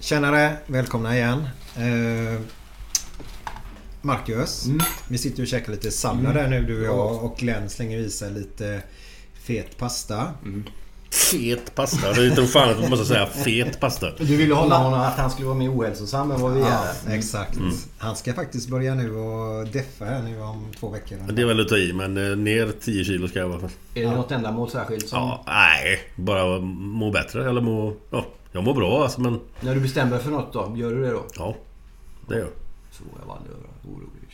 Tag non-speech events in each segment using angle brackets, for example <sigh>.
Tjenare, välkomna igen. Eh, Marcus, Mm. vi sitter och käkar lite sallad där nu du och jag och Glenn slänger i sig lite fet pasta. Fet pasta. Det tror fan att man måste säga fet pasta. Du ville hålla honom att han skulle vara mer ohälsosam än vad vi Ja, är. exakt. Han ska faktiskt börja nu och deffa här nu om två veckor. Det är väl att ta i men eh, ner 10 kilo ska jag i alla fall. Är det något ändamål särskilt som... Ja, nej. Bara må bättre eller må... Ja, jag mår bra alltså men... När du bestämmer dig för något då, gör du det då? Ja, det gör jag. Så jag var aldrig orolig.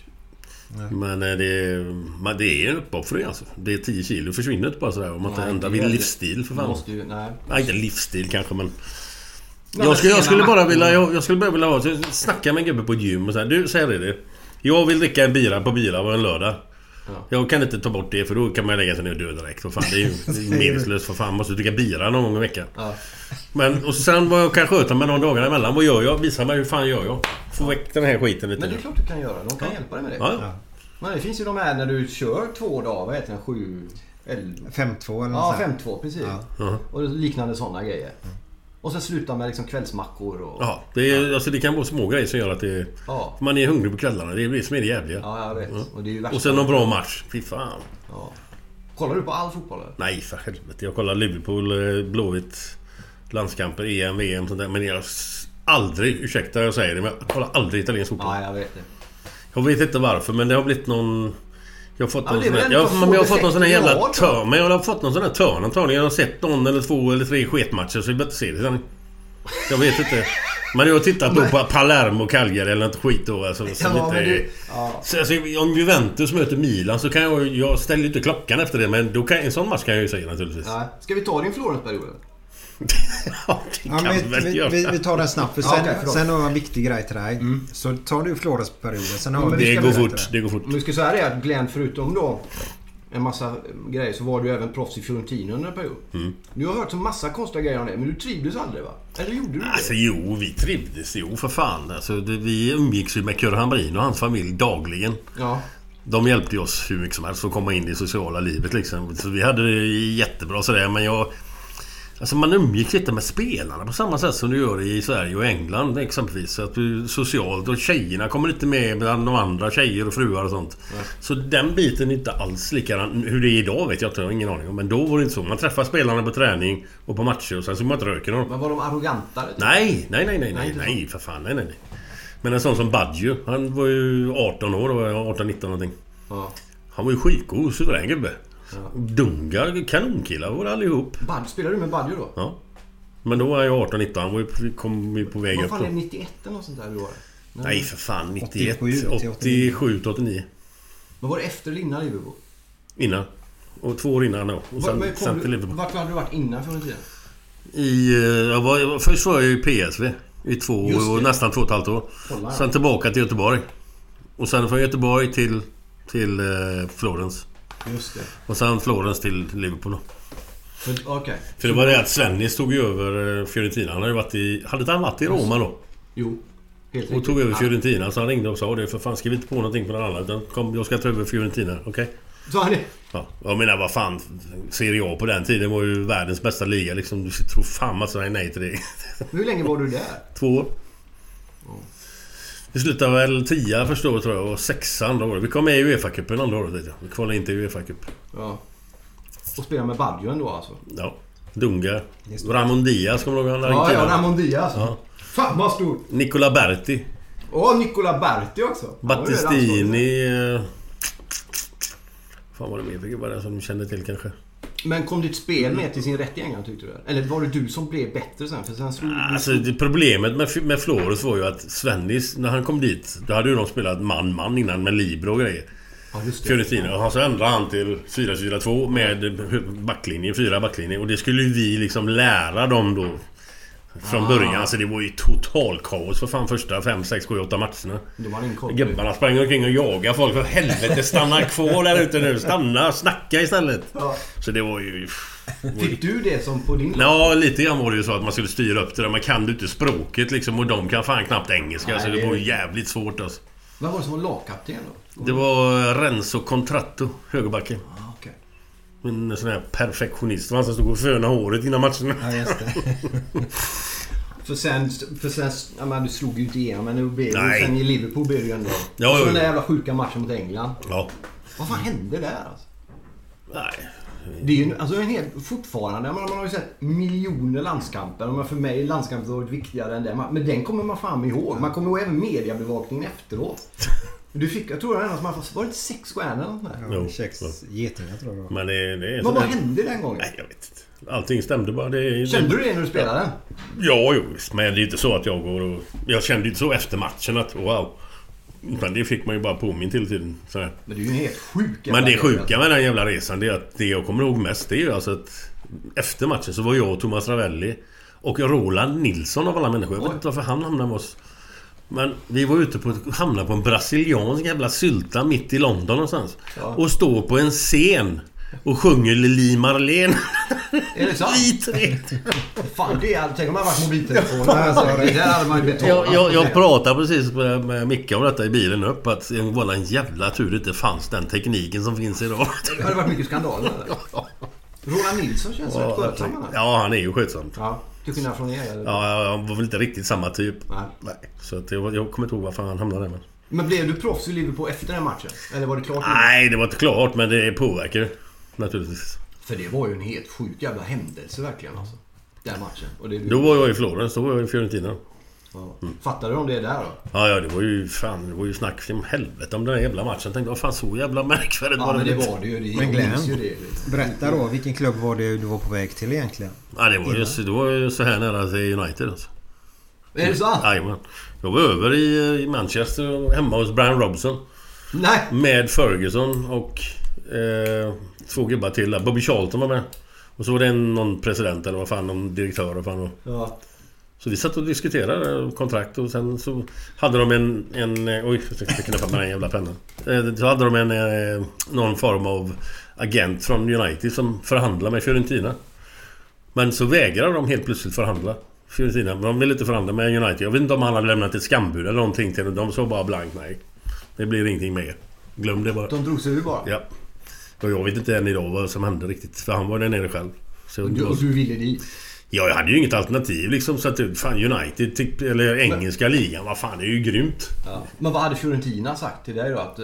Men eh, det är, men det är en uppoffring alltså. Det är 10 kilo försvinner inte bara sådär om man inte ändrar vid livsstil för fan. måste ju... Nej. Nej, inte livsstil kanske men... men Jag skulle, jag skulle bara vilja... Jag, jag skulle bara vilja ha... Snacka med en gubbe på ett gym och säga Du, säger det det. Jag vill dricka en bira på bira på en lördag. Jag kan inte ta bort det för då kan man lägga sig ner och dö direkt. Vad fan, det är ju <laughs> meningslöst för fan. Måste dricka bira någon gång i veckan. Ja. Men och sen vad jag kan sköta mig någon dagarna emellan. Vad gör jag? Visa mig hur fan gör jag? Få väck den här skiten lite Men det är klart du kan göra. De kan hjälpa dig med det. Ja, ja. Men det finns ju de här när du kör två dagar. Vad heter den? Sju... elva- 5-2 eller något Ja, sånt här. 5-2 precis. Ja. Och liknande sådana grejer. Och sen sluta med liksom kvällsmackor och... Ja, det, är, alltså, det kan vara små grejer som gör att det... Ja. Man är hungrig på kvällarna. Det är det som är det jävliga. Ja, jag vet. Och det är ju. Och sen någon bra match. Fy fan. Ja. Kollar du på all fotboll eller? Nej, för helvete. Jag kollar Liverpool, eh, Blåvitt, landskamper, EM, VM, sånt där. Men jag... Aldrig, ursäkta jag säger det, men jag kollar aldrig italiensk fotboll. Ja, jag vet det. Jag vet inte varför, men det har blivit någon... Jag har fått Ja, någon sån här... Jag, men jag har få fått någon sån här jävla törn. Men jag har fått någon sån här törn antagligen. Jag har sett någon eller två eller tre sketmatcher så jag behöver inte se det sen. Jag vet inte. Men jag har tittat då på Palermo, Cagliari eller något skit då. Alltså, som Ja, inte du- ja. Så, alltså, om Juventus möter Milan så kan jag... Jag ställer inte klockan efter det men då kan, en sån match kan jag ju säga naturligtvis. Nej. Ska vi ta din Florensperiod? <laughs> Ja, det Ja, kan men vi väl vi, göra. vi, vi tar den snabbt för Ja, sen, förlåt. sen har jag en viktig grej till dig. Så tar du Floresperioden. Sen har men vi Det går fort. Det går fort. Om vi ska säga det att Glenn förutom då en massa grejer så var du även proffs i Fiorentina under en period. Mm. Du har hört så massa konstiga grejer om det men du trivdes aldrig va? Eller gjorde du det? Alltså jo, vi trivdes. Jo, för fan. Alltså, det, vi umgicks ju med Kurre Hamrin och hans familj dagligen. Ja. De hjälpte oss hur mycket som helst att komma in i det sociala livet liksom. Så vi hade det jättebra sådär men jag... Alltså man umgicks inte med spelarna på samma sätt som du gör i Sverige och England exempelvis. Så att du socialt och tjejerna kommer inte med bland de andra tjejer och fruar och sånt. Så den biten är inte alls likadan. Hur det är idag vet jag inte, jag har ingen aning om. Men då var det inte så. Man träffar spelarna på träning och på matcher och sen så man inte röker dem. Men var de arrogantare? Nej, nej, nej, nej, nej, nej, för fan, nej, nej, nej. Men en sån som Badju, han var ju 18 år, då var jag 18-19 någonting. Ja. Han var ju skitgod, suverän gubbe. Dungar, kanonkillar var det allihop. Bad, spelade du med Badjo då? Ja. Men då var jag 18-19, han var ju, kom ju på väg Vad upp fan då. är det, 91 eller något sånt där du var? Nej. Nej för fan, 91, 87 till 89. 87 till 89. Men var det efter eller innan Liverpool? Innan. Och två år innan då. Och Var- sen, men sen till du, Liverpool. vart hade du varit innan Fiorentina? I... eh, Jag var, jag var, först var jag i PSV. I två nästan två och ett halvt år. Kolla. Sen tillbaka till Göteborg. Och sen från Göteborg till... Till eh, Florens. Just det. Och sen Florens till Liverpool då. För- Okej. För det var det att Svennis tog ju över eh, Fiorentina. Han hade ju varit i... Hade inte han varit i Roma då? Jo. Helt Och tog över Fiorentina. Så han ringde och sa det. För fan skriv inte på någonting på någon annan. Utan kom, jag ska ta över Fiorentina. Okej? Sa han det? Ja. Jag menar vad fan. Serie A på den tiden var ju världens bästa liga liksom. Du tror fan att säga nej till det. Hur länge var du där? Två år. Vi slutade väl tia första året tror jag och sexa andra året. Vi kom med i Uefa-cupen andra året vet jag. Vi kvalade inte i Uefa-cup. Ja. Och spelade med Baggio ändå alltså? Ja. Dunga. Ramon Diaz kommer du ihåg? han Ja, ja? Ramon Diaz. Ja. Fan vad stor! Nicola Berti. Åh, Nicola Berti också. Battistini... eh, Fan var det mer för gubbar som du kände till kanske? Men kom ditt spel med till sin rätt i England tyckte du? Eller var det du som blev bättre sen? För sen slog Alltså det problemet med, med Flores var ju att Svennis, när han kom dit, då hade ju de spelat man-man innan med Libro och grejer. Ja, just. Fiorentina. Och så ändrade han till 4-4-2 med backlinje, fyra backlinjer. Och det skulle ju vi liksom lära dem då. Från början. Alltså det var ju total kaos för fan första 5, 6, 7, 8 matcherna. De hade koll. Gubbarna sprang omkring och jagade folk. För helvete stanna kvar där ute nu. Stanna, snacka istället. Ja. Så det var ju... Fick du det som på din... Ja, lite grann var det ju så att man skulle styra upp det där. Man kan du inte språket liksom och de kan fan knappt engelska. Nej, så det det- var ju jävligt svårt alltså. Vad var det som var lagkapten då? Det var Renzo Contratto, högerbacken. En sån här perfektionist. Det var han som stod och fönade håret innan matcherna. Ja, just det. <laughs> För sen... För sen ja, men du slog ju inte igenom men nu blev Nej. Sen i Liverpool blev det ju ändå... Ja, och så ja, den där ja. jävla sjuka matchen mot England. Ja. Vad fan hände där alltså? Nej. Det är ju alltså en hel, fortfarande, menar, man har ju sett miljoner landskamper. Men för mig är landskampen varit viktigare än det. Men den kommer man fan ihåg. Man kommer ihåg även mediebevakningen efteråt. Du fick, jag tror det var en som man var det inte sex stjärnor eller sånt där? Jo. Kex getingar tror jag det var. Men det, det är Men vad hände den gången? Nej, jag vet inte. Allting stämde bara. Det, Kände du det när du spelade? Ja, jo, visst. Men det är ju inte så att jag går och... Jag kände inte så efter matchen att wow. Utan det fick man ju bara påmint hela tiden. Så här. Men det är ju en helt sjuk Men det sjuka med den jävla resan det är att det jag kommer ihåg mest det är ju alltså att Efter matchen så var jag och Thomas Ravelli Och Roland Nilsson av alla människor. Jag vet inte varför han hamnade med oss. Men vi var ute på hamnade på en brasiliansk jävla sylta mitt i London någonstans. Ja. Och står på en scen och sjunger Lili Marlene. Är det sant? <laughs> Lite rätt. Fan, det är, tänk om man varit mobiltelefon. alltså, det där hade man ju betalat. Jag, jag, jag pratade precis med, med Micke om detta i bilen upp att det var en jävla tur det inte fanns den tekniken som finns idag. Det hade varit mycket skandaler. <laughs> Roland Nilsson känns rätt skötsam. Ja, han är ju skötsam. Ja, till skillnad från er. eller? Ja, han var väl inte riktigt samma typ. Nej. Nej. Så att jag, jag kommer inte ihåg varför han hamnade där. Men... Men blev du proffs i Liverpool efter den matchen? Eller var det klart? Nej, det var inte klart men det påverkar naturligtvis. För det var ju en helt sjuk jävla händelse verkligen alltså. Den matchen. Och det, Då var jag i Florens, då var jag i Fiorentina. Ja. Fattade du om det där då? Ja, ja, det var ju fan, det var ju snack som helvete om den här jävla matchen. Jag tänkte, vad fan så jävla märkvärdigt Ja, var men det var det ju. Det, Men Glenn? ju det. Berätta då, vilken klubb var det du var på väg till egentligen? Ja, det var ju, så- det var ju så här nära till United alltså. Är det sant? Jajamän. Jag var över i, i Manchester hemma hos Brian Robson. Nej! Med Ferguson och eh, två gubbar till där. Bobby Charlton var med. Och så var det en, någon president eller vad fan, någon direktör och fan. Och, Ja. Så vi satt och diskuterade kontrakt och sen så hade de en... en eh, oj, jag tänkte knäppa med den jävla pennan. Eh, Så hade de en... eh, Någon form av agent från United som förhandlade med Fiorentina. Men så vägrade de helt plötsligt förhandla. Fiorentina. Men de ville inte förhandla med United. Jag vet inte om han hade lämnat ett skambud eller någonting till dem. De sa bara blankt nej. Det blir ingenting mer. Glöm det bara. De drog sig ur bara. Ja. Och jag vet inte än idag vad som hände riktigt. För han var där nere själv. Så Och du, och du ville dit. Ja, jag hade ju inget alternativ liksom. Så att fan United, eller engelska ligan, vad fan det är ju grymt. Ja. Men vad hade Fiorentina sagt till dig då? Att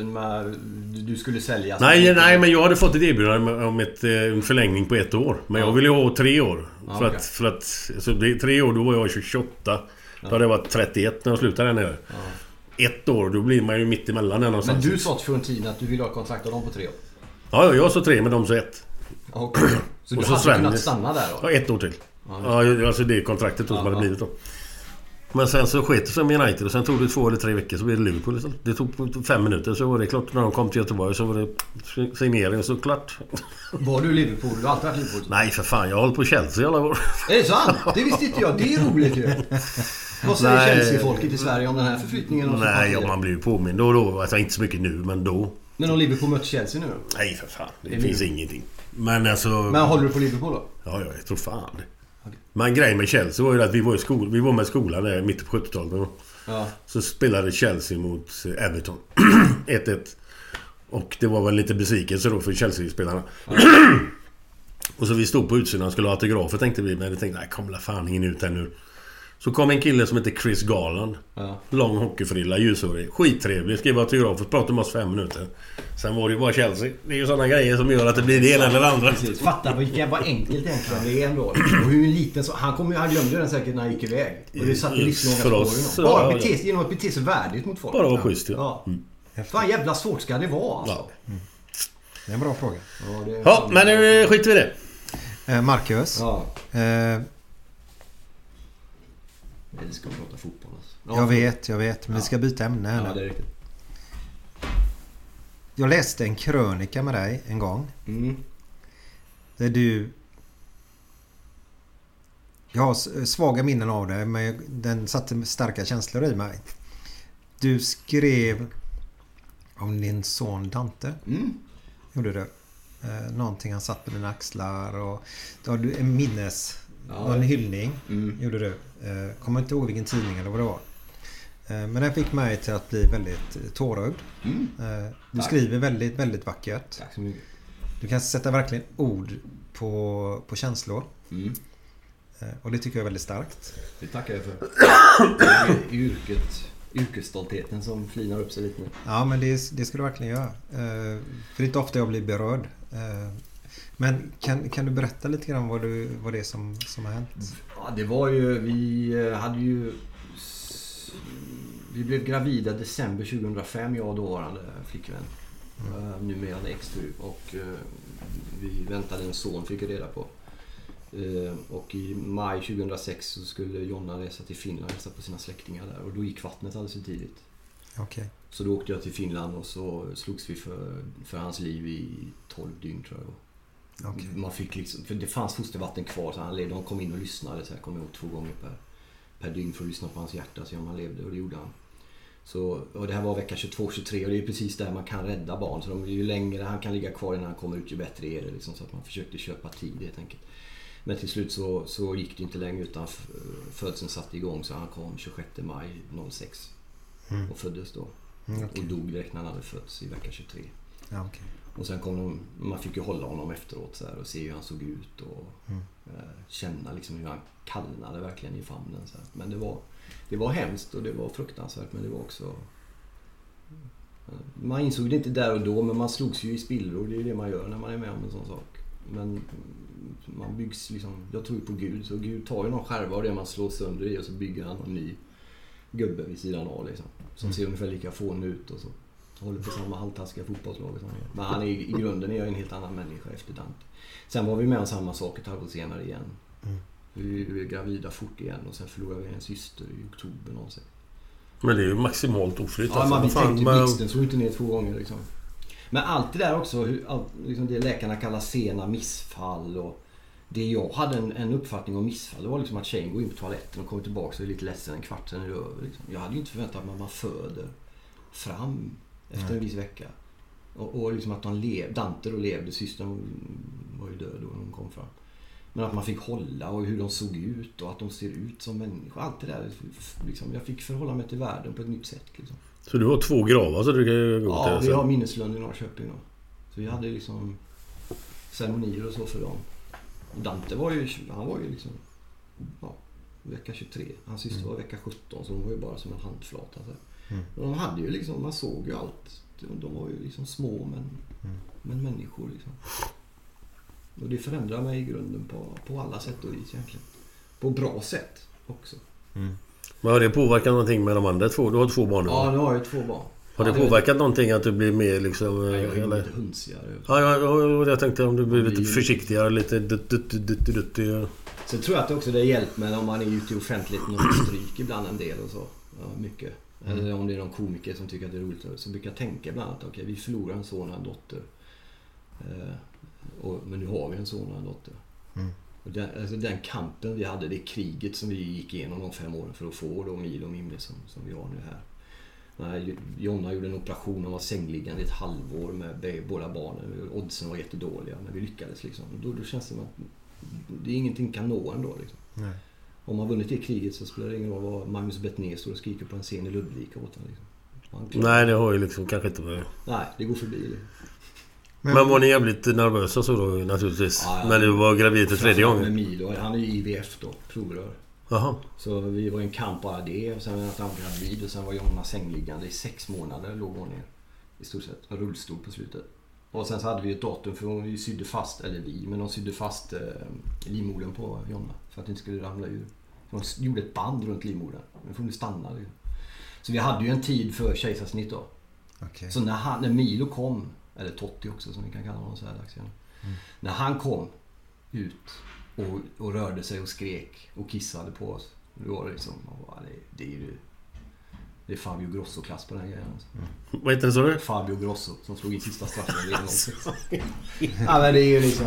du skulle säljas? Nej, nej, men jag hade fått ett erbjudande om ett, eh, en förlängning på ett år. Men jag ville ha tre år. Ja, För okej. att, för att... Så det, tre år, då var jag 28. Då hade jag varit 31 när jag slutade där nere. Ett år, då blir man ju mitt emellan där Men någonstans. du sa till Fiorentina att du ville ha kontrakt av dem på tre år? Ja, ja, jag sa tre, men de sa ett. Okej. Så du så hade Svennis. kunnat stanna där då? Ja, ett år till. Ja, alltså det kontraktet då som hade blivit då. Men sen så sket det sig med United och sen tog det två eller tre veckor så blev det Liverpool istället. Det tog fem minuter så var det klart. När de kom till Göteborg så var det signering så klart. Var du Liverpool? Du har alltid varit Liverpool? Nej för fan, jag har hållit på Chelsea alla år. Är det sant? Det visste inte jag. Det är roligt ju. Vad säger. Chelsea-folket i Sverige om den här förflyttningen? Nej, ja, man blir ju påmind då och då. Alltså inte så mycket nu, men då. Men om Liverpool möter Chelsea nu då? Nej för fan. Det, Det finns ingenting. Men alltså... Men håller du på Liverpool då? Ja, ja, jag tror fan det. Men grejen med Chelsea var ju att vi var, i skol, vi var med skolan där mitt på 70-talet. Ja. Så spelade Chelsea mot eh, Everton. <clears throat> 1-1. Och det var väl lite besvikelse då för Chelsea-spelarna. <clears throat> och så vi stod på utsidan och skulle ha autografer tänkte vi. Men vi tänkte nej kommer la fan ingen ut här nu. Så kom en kille som heter Chris Garland. Ja. Lång hockeyfrilla, ljushårig. Skittrevlig. Skrev autografer, pratade med oss fem minuter. Sen var det ju bara Chelsea. Det är ju sådana grejer som gör att det blir det ena eller det andra. Precis. Fatta vilka, vad enkelt egentligen det är ändå. Och hur liten så... Han, kom, ju- han glömde den säkert när han gick iväg. Och det satte livslånga För spår i oss, honom. Bara bete genom att bete sig värdigt mot folk. Bara vara schysst ja. Ja. Fan jävla svårt ska det vara alltså. Ja. Det är en bra fråga. Ja, det... Ja, men nu skiter vi i det. Eh, Marcus. Ja. Eh, Älskar att prata fotboll alltså. Ja. jag vet, jag vet. Men vi ska byta ämne här Ja, nu. Jag läste en krönika med dig en gång. Mm. Där du... Jag har svaga minnen av det men den satte starka känslor i mig. Du skrev om din son Dante. Mm. Gjorde du. Eh, någonting han satt på dina axlar och... Då har du en minnes... Ja. En hyllning. Mm. Gjorde du. Eh, kommer inte ihåg vilken tidning eller vad det var. Eh, men den fick mig till att bli väldigt eh, tårögd. Mm. Du Tack. skriver väldigt, väldigt vackert. Tack så mycket. Du kan sätta verkligen ord på, på känslor. Mm. Och det tycker jag är väldigt starkt. Det tackar jag för. Yrket, yrkesstoltheten som flinar upp sig lite nu. Ja, men det, det ska du verkligen göra. För det är inte ofta jag blir berörd. Eh, Men kan, kan du berätta lite grann vad, du, vad det är som, som har hänt? Ja, det var ju... Vi eh, hade ju... Vi blev gravida december 2005, jag och dåvarande flickvän. Mm. Numera exfru. Och eh, vi väntade en son, fick jag reda på. Eh, Och i maj 2006 så skulle Jonna resa till Finland och hälsa på sina släktingar där. Och då gick vattnet alldeles för tidigt. Okej. Så då åkte jag till Finland och så slogs vi för, för hans liv i 12 dygn tror jag Okej. Man fick liksom, för det fanns fostervatten kvar så han levde. De kom in och lyssnade så jag kom ihåg två gånger per, per dygn för att lyssna på hans hjärta se om han levde och det gjorde han. Så, och det här var vecka 22-23 och det är precis där man kan rädda barn. Så de, ju längre han kan ligga kvar innan han kommer ut ju bättre är det. Liksom, så att man försökte köpa tid helt enkelt. Men till slut så, så gick det inte längre utan födseln satte igång så han kom 26 maj 06. Och föddes då. Mm, okej. Och dog direkt när han hade fötts i vecka 23. Ja, okej. Och sen kom de, man fick ju hålla honom efteråt så här, och se hur han såg ut och Mm. eh, känna liksom hur han kallnade verkligen i famnen. Så här. Men det var, det var hemskt och det var fruktansvärt men det var också... eh, Man insåg det inte där och då men man slogs ju i spillror. Det är det man gör när man är med om en sån sak. Men mm, man byggs liksom... Jag tror ju på Gud så Gud tar ju någon skärva av det man slår sönder i och så bygger han en ny gubbe vid sidan av liksom. Som ser ungefär lika fånig ut och så. Håller på samma halvtaskiga fotbollslag som han gör. Men han är, i grunden är jag en helt annan människa efter Dante. Sen var vi med om samma sak ett halvår senare igen. Vi vi blev gravida fort igen och sen förlorade vi en syster i oktober någonsin. Men det är ju maximalt oflyt Ja, man, vi Fan, tänkte men- blixten slog inte ner två gånger liksom. Men allt det där också, hur, allt, liksom det läkarna kallar sena missfall och det jag hade en, en uppfattning om missfall det var liksom att tjejen går in på toaletten och kommer tillbaka och är lite ledsen en kvart sen är det över. Liksom. Jag hade ju inte förväntat mig att man föder fram efter en viss vecka. Och, och liksom att de lev, Dante då levde, systern var ju död då när hon kom fram. Men att man fick hålla och hur de såg ut och att de ser ut som människor. Allt det där. Liksom, jag fick förhålla mig till världen på ett nytt sätt. Liksom. Så du har två gravar så du kan gå Ja, vi har minneslund i Norrköping då. Så vi hade liksom ceremonier och så för dem. Och Dante var ju, han var ju liksom, ja, vecka 23. Hans syster var vecka 17 så hon var ju bara som en handflata. Så. här. Och de hade ju liksom, man såg ju allt. De- De var ju liksom små men, men människor liksom. Och det förändrar mig i grunden på, på alla sätt och vis egentligen. På bra sätt också. Men har det påverkat någonting med de andra två? Du har två barn nu Ja, nu har jag två barn. Har det påverkat någonting att du blir mer liksom... Jag är eller? lite hunsigare. Ja, ja, ja, jag tänkte om du blir lite försiktigare, lite dutt, dutt, dutt, dutt, dutt, Sen tror jag att det också det hjälper med om man är ute i offentligheten och stryk ibland en del och så. Ja, mycket. Eller om det är någon komiker som tycker att det är roligt. Så brukar jag tänka ibland att okej, vi förlorar en son och en dotter. Eh, och, men nu har vi en son och en dotter. Och den, alltså den kampen vi hade, det kriget som vi gick igenom de fem åren för att få då Milo och Mimle som, som vi har nu här. Nej, Jonna gjorde en operation och var sängliggande i ett halvår med båda barnen. Oddsen var jättedåliga, men vi lyckades liksom. Då, då känns det som att det är ingenting kan nå ändå. Liksom. Nej. Om man vunnit det kriget så spelar det ingen roll vad Magnus Bettner står och skriker på en scen i Ludvika åt en, liksom. Nej, det har ju liksom kanske inte med... Nej, det går förbi. Liksom. Men, var ni jävligt nervösa så då naturligtvis? Ja, ja. När du var gravid för tredje gången? Med Milo. Han är ju IVF då, provrör. Jaha. Så vi var i en kamp bara det. Och sen att han var gravid och sen var Jonna sängliggande i sex månader låg hon ner. I stort sett. En rullstol på slutet. Och sen så hade vi ett datum för hon sydde fast, eller vi, men de sydde fast eh, livmodern på Jonna. För att det inte skulle ramla ur. De gjorde ett band runt livmodern. Den får nu stanna. Liksom. Så vi hade ju en tid för kejsarsnitt då. Okej. Så när, han, när Milo kom, eller Totti också som vi kan kalla honom så här dags igen. När han kom ut och, och rörde sig och skrek och kissade på oss. Då var det liksom, det är ju... Det är Fabio Grosso-klass på den grejen. Alltså. Vad heter det sa du? Fabio Grosso som slog in sista straffen <laughs> i Ja men det är ju liksom...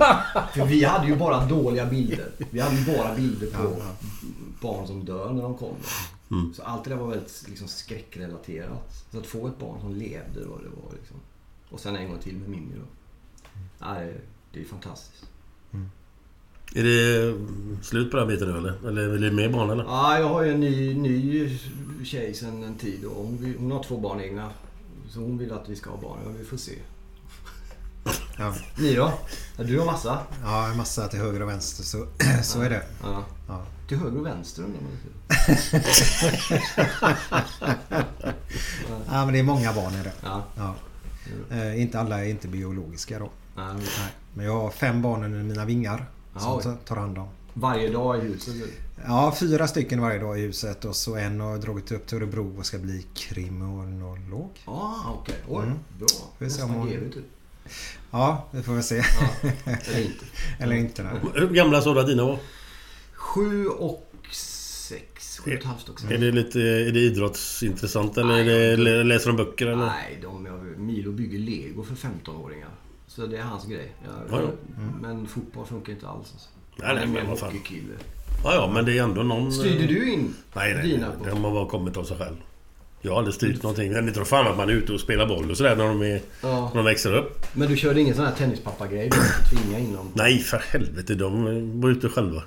För vi hade ju bara dåliga bilder. Vi hade ju bara bilder på barn som dör när de kommer. Så allt det där var väldigt liksom, skräckrelaterat. Så att få ett barn som levde då, det var liksom... Och sen en gång till med Mimmi då. Ja, det, det är fantastiskt. Är det slut på den biten nu eller? Eller är det mer barn eller? Ja, jag har ju en ny, ny tjej sen en tid och hon, vill, hon har två barn egna. Så hon vill att vi ska ha barn. Ja, vi får se. Ja. Ni då? Ja, du har massa? ja, en massa till höger och vänster så, <clears throat> så är det. Ja. Ja. Till höger och vänster undrar <laughs> man. ja, men det är många barn i det. Ja. Ja. Eh, inte alla är inte biologiska då. Nej, men Nej. Men jag har fem barn under mina vingar. Ja, Som oj. tar hand om. Varje dag i huset? eller? Ja, fyra stycken varje dag i huset och så en har dragit upp till Örebro och ska bli kriminolog. Ah, okej. Oj, bra. vi se om Nästan hon- GV typ. Ja, det får vi se. Eller <laughs> inte. Eller inte. Nej. Hur gamla sa du att dina var? Sju och sex. Sju och ett halvt också. Är det lite är det idrottsintressant eller är det, lä- läser de böcker eller? Nej, de, Milo bygger lego för 15-åringar. Så det är hans grej. Jag, Ja, ja. Men fotboll funkar inte alls. Alltså. Nej, nej, men vad fan. hockeykille. Ja, ja, men det är ändå någon... Styrde du in Nej, nej. dina? nej. De har bara kommit av sig själv. Jag har aldrig styrt någonting. Jag tror fan att man är ute och spelar boll och sådär när de, är, Ja. när de växer upp. Men du körde ingen sån här tennispappa-grej? Du inte tvinga in dem? Nej, för helvete. De var ute själva.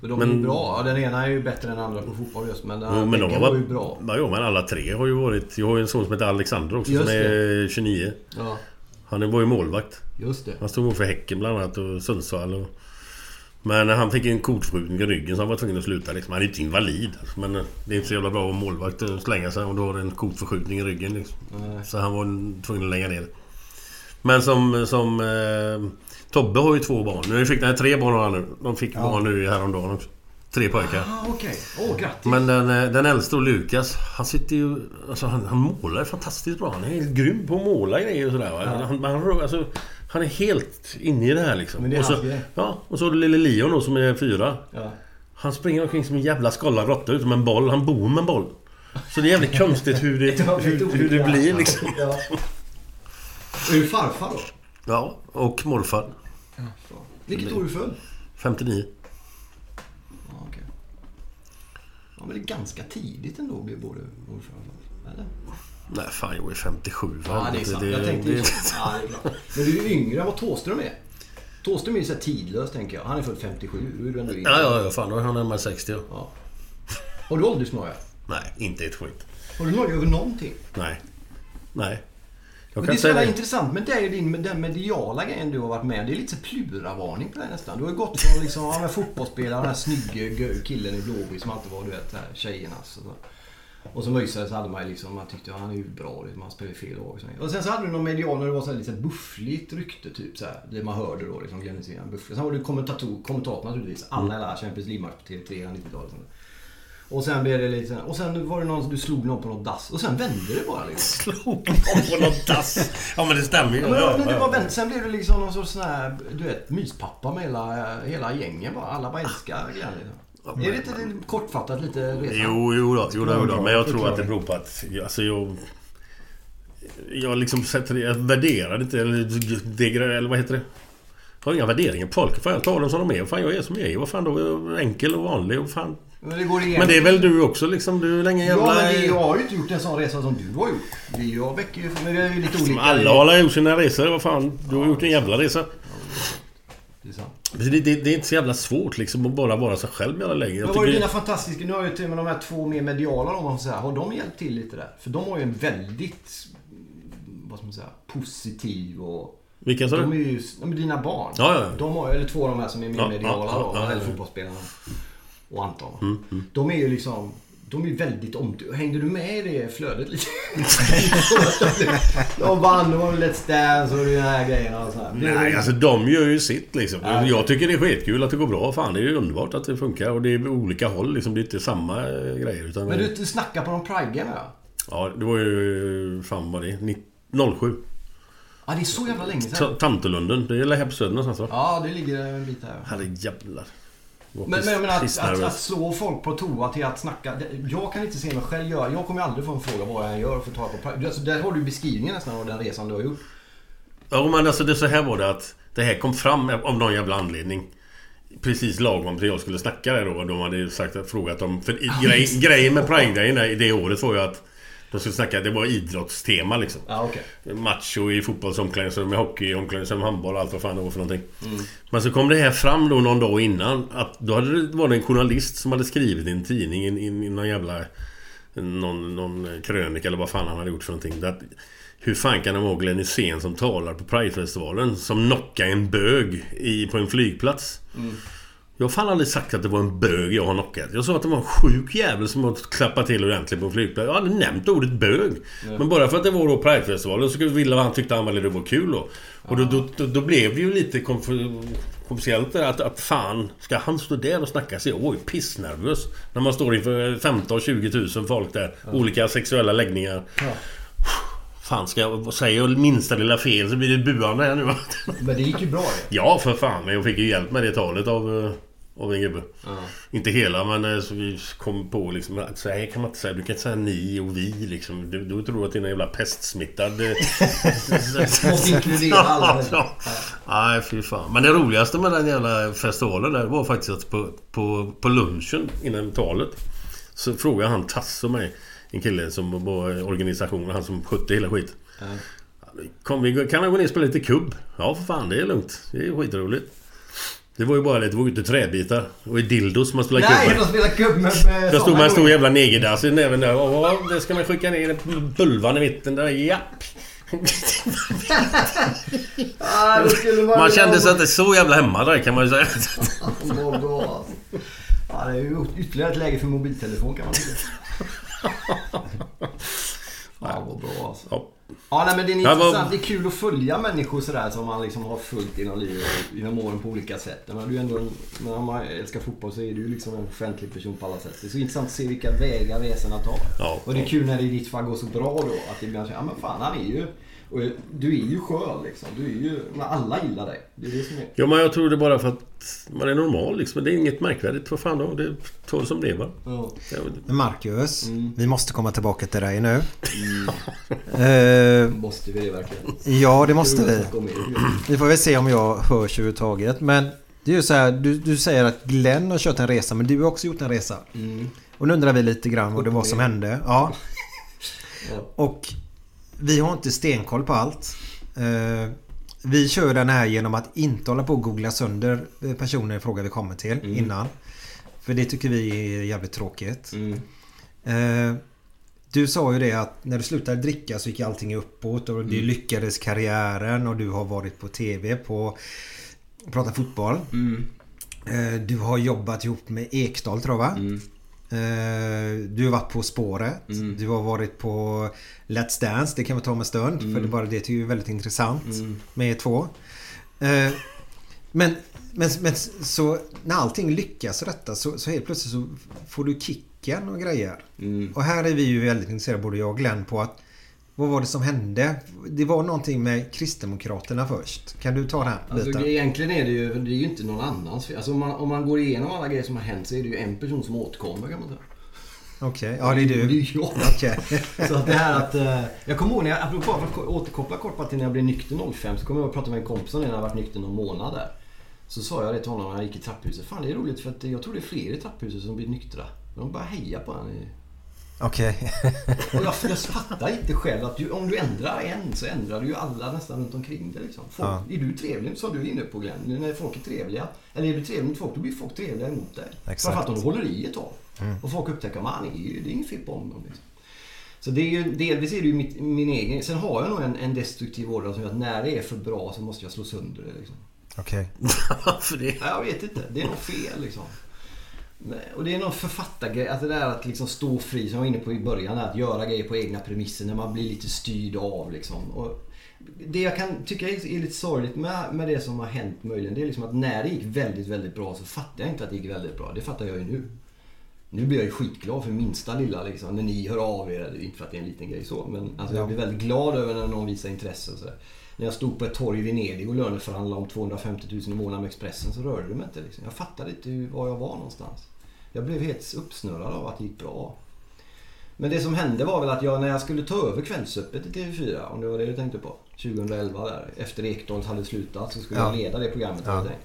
Men de Men- är ju bra. Ja, Den ena är ju bättre än den andra på fotboll just. Men den Jo, men de var varit... ju bra. Ja, jo, men alla tre har ju varit... Jag har ju en son som heter Alexander också Just som är 29. Ja, Han var ju målvakt. just det. Han stod för Häcken bland annat och Sundsvall och... Men han fick en kotförskjutning i ryggen så han var tvungen att sluta liksom. Han är inte invalid. alltså, Men det är inte så jävla bra att målvakt och slänga sig och då har du en kotförskjutning i ryggen liksom. Så han var tvungen att lägga ner. Men som... som eh, Tobbe har ju två barn. Nu fick han tre barn har han nu. De fick barn nu häromdagen också. Tre pojkar. Ah, okej. Åh, grattis. Men den, eh, den äldste och Lukas, han sitter ju... Alltså han, han målar fantastiskt bra. Han är helt grym på att måla grejer och sådär. Va? Han, han, alltså, han är helt inne i det här liksom. Men det är och, så, ja, och så lille Leon då som är fyra. Ja. Han springer omkring som en jävla skållad råtta utom en boll. Han bor med en boll. Så det är jävligt konstigt hur det, <laughs> hur, hur det blir liksom. Ja. Är du farfar då? Ja, och morfar. Vilket år du född? 59. Ja, okej. Men det är ganska tidigt ändå bli både farfar. Eller? Nej fan, jag är 57. för Ja, det är sant. Det- Jag tänkte ju det- så. Ja, det är. Men du är ju yngre än vad Thåström är. Thåström är ju så tidlös, tänker jag. Han är född 57. Då är du ändå yngre. Ja, ja, ja. Fan, då är han närmare 60. Ja. Ja. Har du åldersnoja? Nej, inte ett skit. Har du noja över någonting? Nej. Nej. Jag det är så jävla intressant med dig och din, den mediala grejen du har varit med Det är lite så pluravarning på det nästan. Du har ju gått från liksom, ja, men fotbollsspelare, den här snygge killen i Blåvitt som alltid var du vet, här, tjejernas. Och så. Och som Öysel så hade man liksom, man tyckte ja, han är ju bra, liksom, han spelar fel lag. och så. Och sen så hade du någon medial när det var så här, lite buffligt rykte typ så här, Det man hörde då liksom, Glenn Hysén, buffligt. Sen var du kommentator, kommentator naturligtvis. Alla hela Champions League-match på TV3 hela 90-talet. Och sen blev det lite Och sen var det någon, du slog någon på något dass. Och sen vände det bara liksom. <laughs> Slog någon på något dass. Ja men det stämmer ju. Ja, men, Ja, men det ja. vänt, sen blev det liksom någon sorts sån här, du vet, myspappa med hela, hela gängen bara. Alla bara älskar Glenn liksom. Är det inte lite kortfattat lite resa? Jo, jo då, jo då, jo då. Men jag tror att det beror på att... Alltså jag... Jag liksom sätter... Jag värderar inte, eller degraderar, eller vad heter det? Jag har inga värderingar på folk. Fan, jag tar dem som de är. Fan, jag är som jag är. Vad fan då? Enkel och vanlig och fan... Men det går. Men det är väl du också liksom? Du är länge jävla... Ja, men det, jag har ju inte gjort en sån resa som du har gjort. Det, jag väcker ju... Men vi är ju lite olika. Alla har alla gjort sina resor. Vad fan? Du har gjort en jävla resa. Det är sant. Det, det, det är inte så jävla svårt liksom att bara vara sig själv jävla länge. Jag Men var är dina fantastiska... Nu har jag till med de här två mer mediala om man får säga. Har de hjälpt till lite där? För de har ju en väldigt... Vad ska man säga? Positiv och... Vilka sa De är du? ju... Ja, men dina barn. Ja, ja. De har, eller två av de här som är mer Ja, mediala ja, då. ja, ja, eller ja. fotbollsspelarna. Och Anton. Mm, De är ju liksom... De är väldigt om... Hängde du med i det flödet lite? <laughs> de vann, de var Let's Dance och de här grejerna och så här. Nej, alltså de gör ju sitt liksom. Ja. Jag tycker det är skitkul att det går bra. Fan, det är ju underbart att det funkar. Och det är olika håll liksom. Det är inte samma eh, grejer. Utan Men du, du snackar på någon Pride-game ja? Ja, det var ju... Fan vad det är? Ni- 07. Ja, det är så jävla länge sedan. Ta- Tantelunden. Det är väl här på Söder någonstans va? Ja, det ligger en bit här. Herrejävlar. Men, men, men att, att, att slå folk på toa till att snacka. Jag kan inte se mig själv göra. Jag kommer aldrig få en fråga vad jag gör för att ta på. Alltså, där har du beskrivningen nästan av den resan du har gjort. Ja, men alltså det så här var det att det här kom fram av någon jävla anledning. Precis lagom till jag skulle snacka där då. De hade ju sagt, frågat om... För grej, grejen med Pride-grejen det året var ju att de skulle snacka, det var idrottstema liksom. Ja, okej. Macho i fotbollsomklädningsrum, i hockey i omklädningsrum, handboll, allt vad fan det var för någonting. Men så kom det här fram då någon dag innan att då hade det varit en journalist som hade skrivit i en tidning, i, i, någon jävla... Någon, någon krönika eller vad fan han hade gjort för någonting. Att, hur fan kan det vara Glenn Hysén som talar på Pridefestivalen som knockar en bög i, på en flygplats? Jag har fan aldrig sagt att det var en bög jag har knockat. Jag sa att det var en sjuk jävel som har klappat till ordentligt på en flygplats. Jag har aldrig nämnt ordet bög. Men bara för att det var då Pridefestivalen så ville han tyckte han väl det var kul då. Och då, då, då, då blev det ju lite kommersiellt där att, att fan, ska han stå där och snacka sig? Oj, pissnervös. När man står inför 15-20 000 folk där. Olika sexuella läggningar. Fan, ska jag säga minsta lilla fel så blir det buande här nu? Men det gick ju bra. Ja, för fan. Men jag fick ju hjälp med det talet av, eh, av en gubbe. Inte hela, men eh, så vi kom på liksom att så här kan man inte säga. Du kan inte säga ni och vi liksom. Du, du tror att det är en jävla pestsmittad... <laughs> Måste inkludera alla. ja. Nej, fy fan. Men det roligaste med den jävla festivalen där var faktiskt att på, på, på lunchen innan talet så frågade han Tasso mig, en kille som var organisationen, han som skötte hela skit. Kom, vi, kan jag gå ner och spela lite kubb? Ja, för fan, det är lugnt. Det är skitroligt. Det var ju bara det, det var ju inte träbitar. Det var ju dildos man spelade kubb Nej, med. de spelar kubb med... med Jag stod såna en stor jävla negerdass i näven där. Ja, det ska man skicka ner bulvan i mitten där. Ja. Då skulle man Man kände sig inte så jävla hemma där kan man ju säga. <laughs> Ja, det är ju ytterligare ett läge för mobiltelefon kan man tycka. <laughs> Ja, vad bra alltså. Ja. Ja, nej, men det är intressant. Det är kul att följa människor sådär som man liksom har följt genom livet och genom åren på olika sätt. Men du ändå en, när man älskar fotboll så är du ju liksom en offentlig person på alla sätt. Det är så intressant att se vilka vägar resorna tar. Ja. och det är kul när det i ditt fall går så bra då. Att det ibland säger, ja men fan han är ju... Och du är ju skön liksom. Du är ju... Men alla gillar dig. Det är det som är... Ja, men jag tror det är bara för att man är normal liksom. Det är inget märkvärdigt. Vad fan då? Det är så som det är va? Ja. Marcus, Mm. vi måste komma tillbaka till dig nu. <laughs> Eh, Måste vi det verkligen? ja, det måste vi. Vi får väl se om jag hörs överhuvudtaget. Men det är ju så här, du, du säger att Glenn har kört en resa, men du har också gjort en resa. Mm. Och nu undrar vi lite grann vad det var som hände. Ja. <laughs> Ja. Och vi har inte stenkoll på allt. Eh, vi kör den här genom att inte hålla på och googla sönder personer i fråga vi kommer till innan. För det tycker vi är jävligt tråkigt. Mm. Eh, du sa ju det att när du slutade dricka så gick allting uppåt och det lyckades karriären och du har varit på TV på Prata fotboll. Mm. Eh, du har jobbat ihop med Ekdal tror jag va? Mm. Eh, du har varit På spåret. Du har varit på Let's Dance. Det kan vi ta om en stund. För det bara det är väldigt intressant med er två. Eh, men, men, men så när allting lyckas i detta så, så helt plötsligt så får du kicken och grejer. Mm. Och här är vi ju väldigt intresserade både jag och Glenn på att vad var det som hände? Det var någonting med Kristdemokraterna först. Kan du ta den här Alltså, biten? egentligen är det ju, det är ju inte någon annans fel. Alltså, om, man, om man går igenom alla grejer som har hänt så är det ju en person som återkommer kan man säga. Okej, ja det är Det är du. jag. Okej. <laughs> Så att det här att... eh, jag kommer ihåg när jag, apropå för att återkoppla kort bara till när jag blev nykter 05 så kommer jag att prata med en kompis om det när jag varit nykter någon månad där. Så sa jag det till honom när han gick i trapphuset. Fan det är roligt för att jag tror det är fler i trapphuset som blir nyktra. De bara heja på honom. Okej. <laughs> Och jag, jag fattar inte själv att ju, om du ändrar en så ändrar du ju alla nästan runt omkring dig. Liksom. Folk, Ja. Är du trevlig, som du är inne på Glenn, när folk är trevliga. Eller är du trevlig mot folk, då blir folk trevliga emot dig. Exakt. Framförallt om du håller i ett tag. Och folk upptäcker att man är ju, det är inget fel på honom. Liksom. Så det är ju, delvis är det ju mitt, min egen... Sen har jag nog en, en destruktiv ådra som gör att när det är för bra så måste jag slå sönder det. Liksom. Okej. <laughs> Varför det? Ja, Jag vet inte. Det är nog fel liksom. Och det är någon författargrej. Att det där att liksom stå fri, som jag var inne på i början. Att göra grejer på egna premisser när man blir lite styrd av liksom. Och det jag kan tycka är är lite sorgligt med, med det som har hänt möjligen. Det är liksom att när det gick väldigt, väldigt bra så fattade jag inte att det gick väldigt bra. Det fattar jag ju nu. Nu blir jag ju skitglad för minsta lilla liksom. När ni hör av er. Inte för att det är en liten grej så. Men alltså, jag blir väldigt glad över när någon visar intresse och sådär. När jag stod på ett torg i Venedig och löneförhandlade om 250 000 i månaden med Expressen så rörde det mig inte. Liksom. Jag fattade inte var jag var någonstans. Jag blev helt uppsnurrad av att det gick bra. Men det som hände var väl att jag när jag skulle ta över Kvällsöppet i TV4, om det var det du tänkte på, 2011 där. Efter Ekdals hade slutat så skulle Ja. jag leda det programmet. Ja. jag tänkt.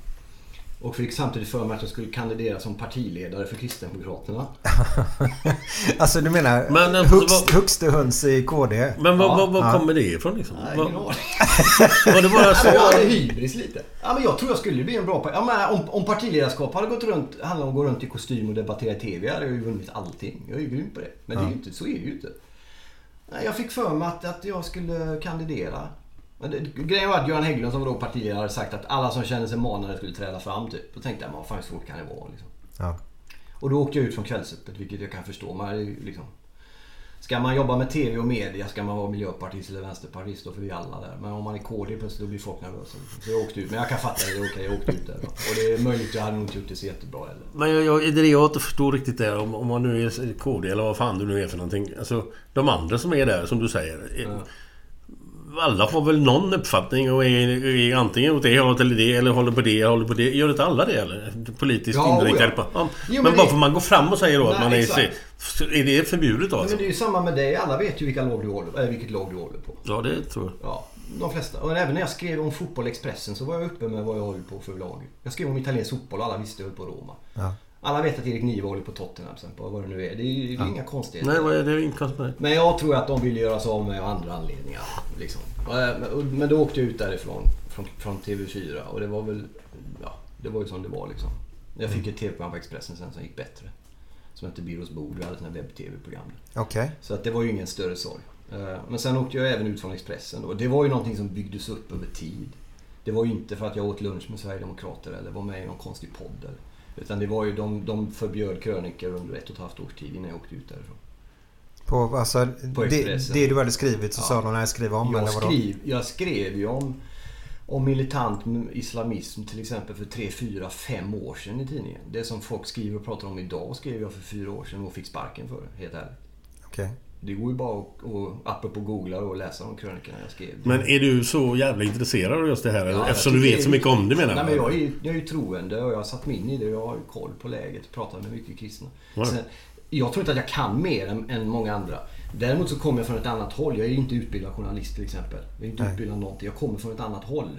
Och fick samtidigt för mig att jag skulle kandidera som partiledare för Kristdemokraterna. <laughs> Alltså du menar Men, högst, vad- högste höns i KD? Men vad, Ja. vad, vad Ja. kommer det ifrån liksom? Nej, ingen aning. <laughs> Var det bara Ja, men jag hade så? hybris lite. Ja, men jag tror jag skulle bli en bra ja, men om, om partiledarskap hade gått runt, handlat om att gå runt i kostym och debattera i TV hade jag ju vunnit allting. Jag är ju grym på det. Men det är ju inte, så är det ju inte. Nej, Jag fick för mig att, att jag skulle kandidera. Men det, grejen var att Göran Hägglund som var då partiledare hade sagt att alla som kände sig manade skulle träda fram typ. Då tänkte jag, men vad fan hur svårt kan det vara liksom. Ja. Och då åkte jag ut från Kvällsöppet, vilket jag kan förstå. Man liksom, ska man jobba med TV och media, ska man vara miljöpartist eller vänsterpartist, då får vi alla där. Men om man är KD plötsligt, då blir folk nervösa. Så jag åkte ut. Men jag kan fatta det, det är okej, jag åkte ut där. Då. Och det är möjligt, jag hade nog inte gjort det så jättebra heller. Men jag, jag, det är det jag inte förstår riktigt där. Om, om man nu är KD eller vad fan du nu är för någonting. Alltså, de andra som är där, som du säger. är- Alla har väl någon uppfattning och är, är antingen åt det hållet eller det eller håller på det håller på det. Gör inte alla det eller? Politiskt Ja, inriktade oh på... Ja. Jo, men men bara det- för man går fram och säger då att Nej, man är... exakt. Är det förbjudet då Men alltså? det är ju samma med dig. Alla vet ju vilka lag du håller, eller vilket lag du håller på. Ja, det tror jag. Ja, de flesta. Och även när jag skrev om fotboll i Expressen så var jag uppe med vad jag håller på för lag. Jag skrev om italiensk fotboll och alla visste jag höll på Roma. Ja. Alla vet att Erik Niva håller på Tottenham exempel, vad det nu är. Det är ju är inga konstigheter. Nej, är det inte konstigt med det? Men jag tror att de ville göra sig av med av andra anledningar. Liksom. Men då åkte jag ut därifrån, från, från TV4. Och det var väl, ja, det var ju som det var liksom. Jag fick ett TV-program på Expressen sen som gick bättre. Som hette Byrås bord. Vi hade här webb-TV-program. Okej. Så att det var ju ingen större sorg. Eh, Men sen åkte jag även ut från Expressen. Och det var ju någonting som byggdes upp över tid. Det var ju inte för att jag åt lunch med Sverigedemokrater eller var med i någon konstig podd. Eller, utan det var ju, de, de förbjöd krönikor under ett och ett halvt års tid innan jag åkte ut därifrån. På, alltså, På det, det du hade skrivit så Ja. sa de när jag skrev om Jag, skriv, jag skrev ju om, om militant islamism till exempel för 3, 4, 5 år sedan i tidningen. Det som folk skriver och pratar om idag skrev jag för fyra år sedan och fick sparken för det, helt ärligt. Okej. Det går ju bara att, att apropå googla och läsa de krönikorna jag skrev. Men är du så jävla intresserad av just det här? Ja, eftersom du vet så mycket om det menar Nej, men jag, är, ju- jag är ju troende och jag har satt mig in i det. Jag har ju koll på läget. Pratar med mycket kristna. Ja. Sen, jag tror inte att jag kan mer än, än många andra. Däremot så kommer jag från ett annat håll. Jag är inte utbildad journalist till exempel. Jag är inte Nej. utbildad någonting. Jag kommer från ett annat håll.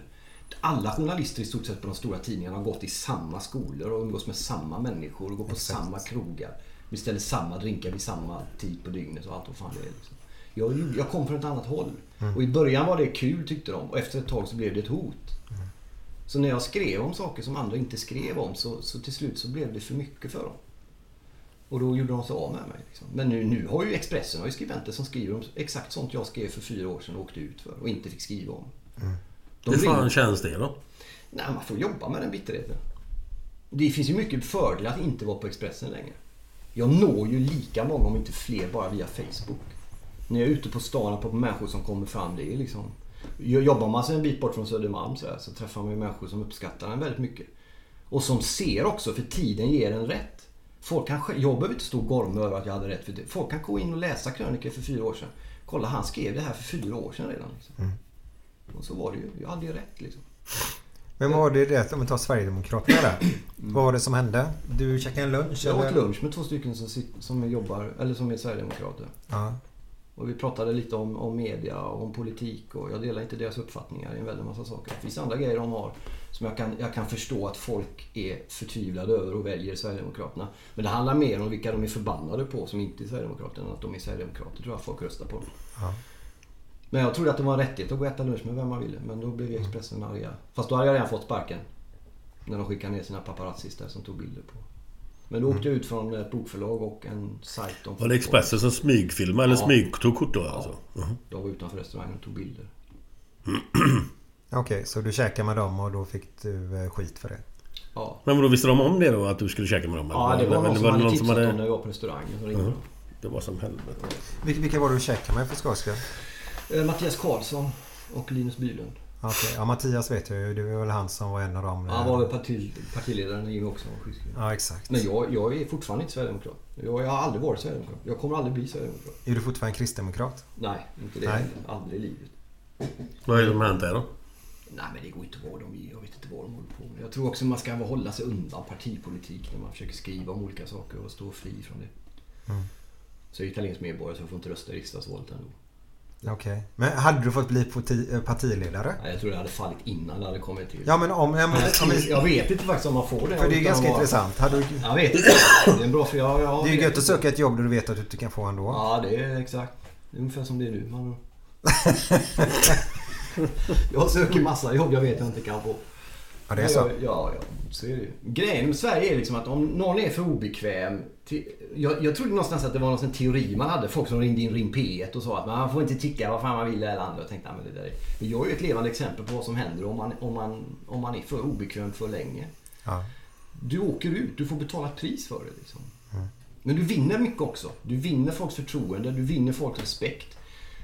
Alla journalister i stort sett på de stora tidningarna har gått i samma skolor och umgås med samma människor och går på samma krogar. Beställer samma drinkar vid samma tid på dygnet och allt vad fan det är. Liksom. Jag, jag kom från ett annat håll. Och i början var det kul tyckte de och efter ett tag så blev det ett hot. Så när jag skrev om saker som andra inte skrev om så, så till slut så blev det för mycket för dem. Och då gjorde de sig av med mig. Liksom. Men nu, nu har ju Expressen har ju skribenter som skriver om exakt sånt jag skrev för fyra år sedan och åkte ut för och inte fick skriva om. De Hur fan känns det då? Nej, man får jobba med den bitterheten. Det finns ju mycket fördelar att inte vara på Expressen längre. Jag når ju lika många, om inte fler, bara via Facebook. När jag är ute på stan och på människor som kommer fram, det är liksom... Jobbar man sig en bit bort från Södermalm så, här, så träffar man ju människor som uppskattar en väldigt mycket. Och som ser också, för tiden ger en rätt. Folk kan, jag behöver inte stå och gorma över att jag hade rätt. För det. Folk kan gå in och läsa krönikor för fyra år sedan. Kolla, han skrev det här för fyra år sedan redan. Liksom. Och så var det ju. Jag hade ju rätt liksom. Vem var det det? Om vi tar Sverigedemokraterna där. <clears throat> Vad var det som hände? Du käkade en lunch? Jag åt lunch med två stycken som, som jobbar, eller som är Sverigedemokrater. Ja. Och vi pratade lite om, om media och om politik och jag delar inte deras uppfattningar i en väldig massa saker. Det finns andra grejer de har som jag kan, jag kan förstå att folk är förtvivlade över och väljer Sverigedemokraterna. Men det handlar mer om vilka de är förbannade på som inte är Sverigedemokrater än att de är Sverigedemokrater tror jag folk röstar på. Ja. Men jag trodde att det var en rättighet att gå och äta lunch med vem man ville. Men då blev ju Expressen arga. Fast då hade jag redan fått sparken. När de skickade ner sina paparazzis där som tog bilder på. Men då åkte jag ut från ett bokförlag och en sajt om Var det Expressen som smygfilmade eller Ja. smygtog kort då alltså? Mhm. Jag var utanför restaurangen och tog bilder. Okej, så du käkade med dem och då fick du eh, skit för det? Ja, Men vadå, visste de om det då? Att du skulle käka med dem? ja det eller? var någon som hade någon tipsat om när vi var på restaurangen. Så ringde Mhm. Det var som helvete. Vilka, vilka var det du käkade med för skojs de. Mattias Karlsson och Linus Bylund. Okej, ja Mattias vet jag ju. Det var väl han som var en av dem. Han var väl parti, partiledaren när Jimmie också. Ja, exakt. Men jag, jag är fortfarande inte Sverigedemokrat. Jag, jag har aldrig varit Sverigedemokrat. Jag kommer aldrig bli Sverigedemokrat. Är du fortfarande kristdemokrat? Nej, inte det. Nej. Aldrig i livet. Vad är det som hänt där då? Nej men det går inte vad de Jag vet inte vad de håller på med. Jag tror också man ska hålla sig undan partipolitik när man försöker skriva om olika saker och stå fri från det. Mm. Så jag är italiensk medborgare så jag får inte rösta i riksdagsvalet ändå. Okej. Men hade du fått bli parti, eh, partiledare? Nej, jag tror det hade fallit innan det hade kommit till. Ja, men om... Om vi, Jag vet inte faktiskt om man får det. för det är ganska att intressant. Hade du, Jag vet inte. Det är bra fråga. Ja, ja, det är ju gött att söka ett jobb där du vet att du inte kan få ändå. Ja, det är exakt. Det är ungefär som det är nu. Man... <laughs> jag söker massa jobb jag vet jag inte kan få. Ja, det är så. Ja, ja, ja, så är det ju. Grejen med Sverige är liksom att om någon är för obekväm. Jag, jag trodde någonstans att det var någon teori man hade. Folk som ringde in Ring P1 och sa att man får inte tycka vad fan man vill eller andra. Jag tänkte, men det där är... Men jag är ju ett levande exempel på vad som händer om man, om man, om man är för obekväm för länge. Ja. Du åker ut, du får betala ett pris för det. Liksom. Men du vinner mycket också. Du vinner folks förtroende, du vinner folks respekt.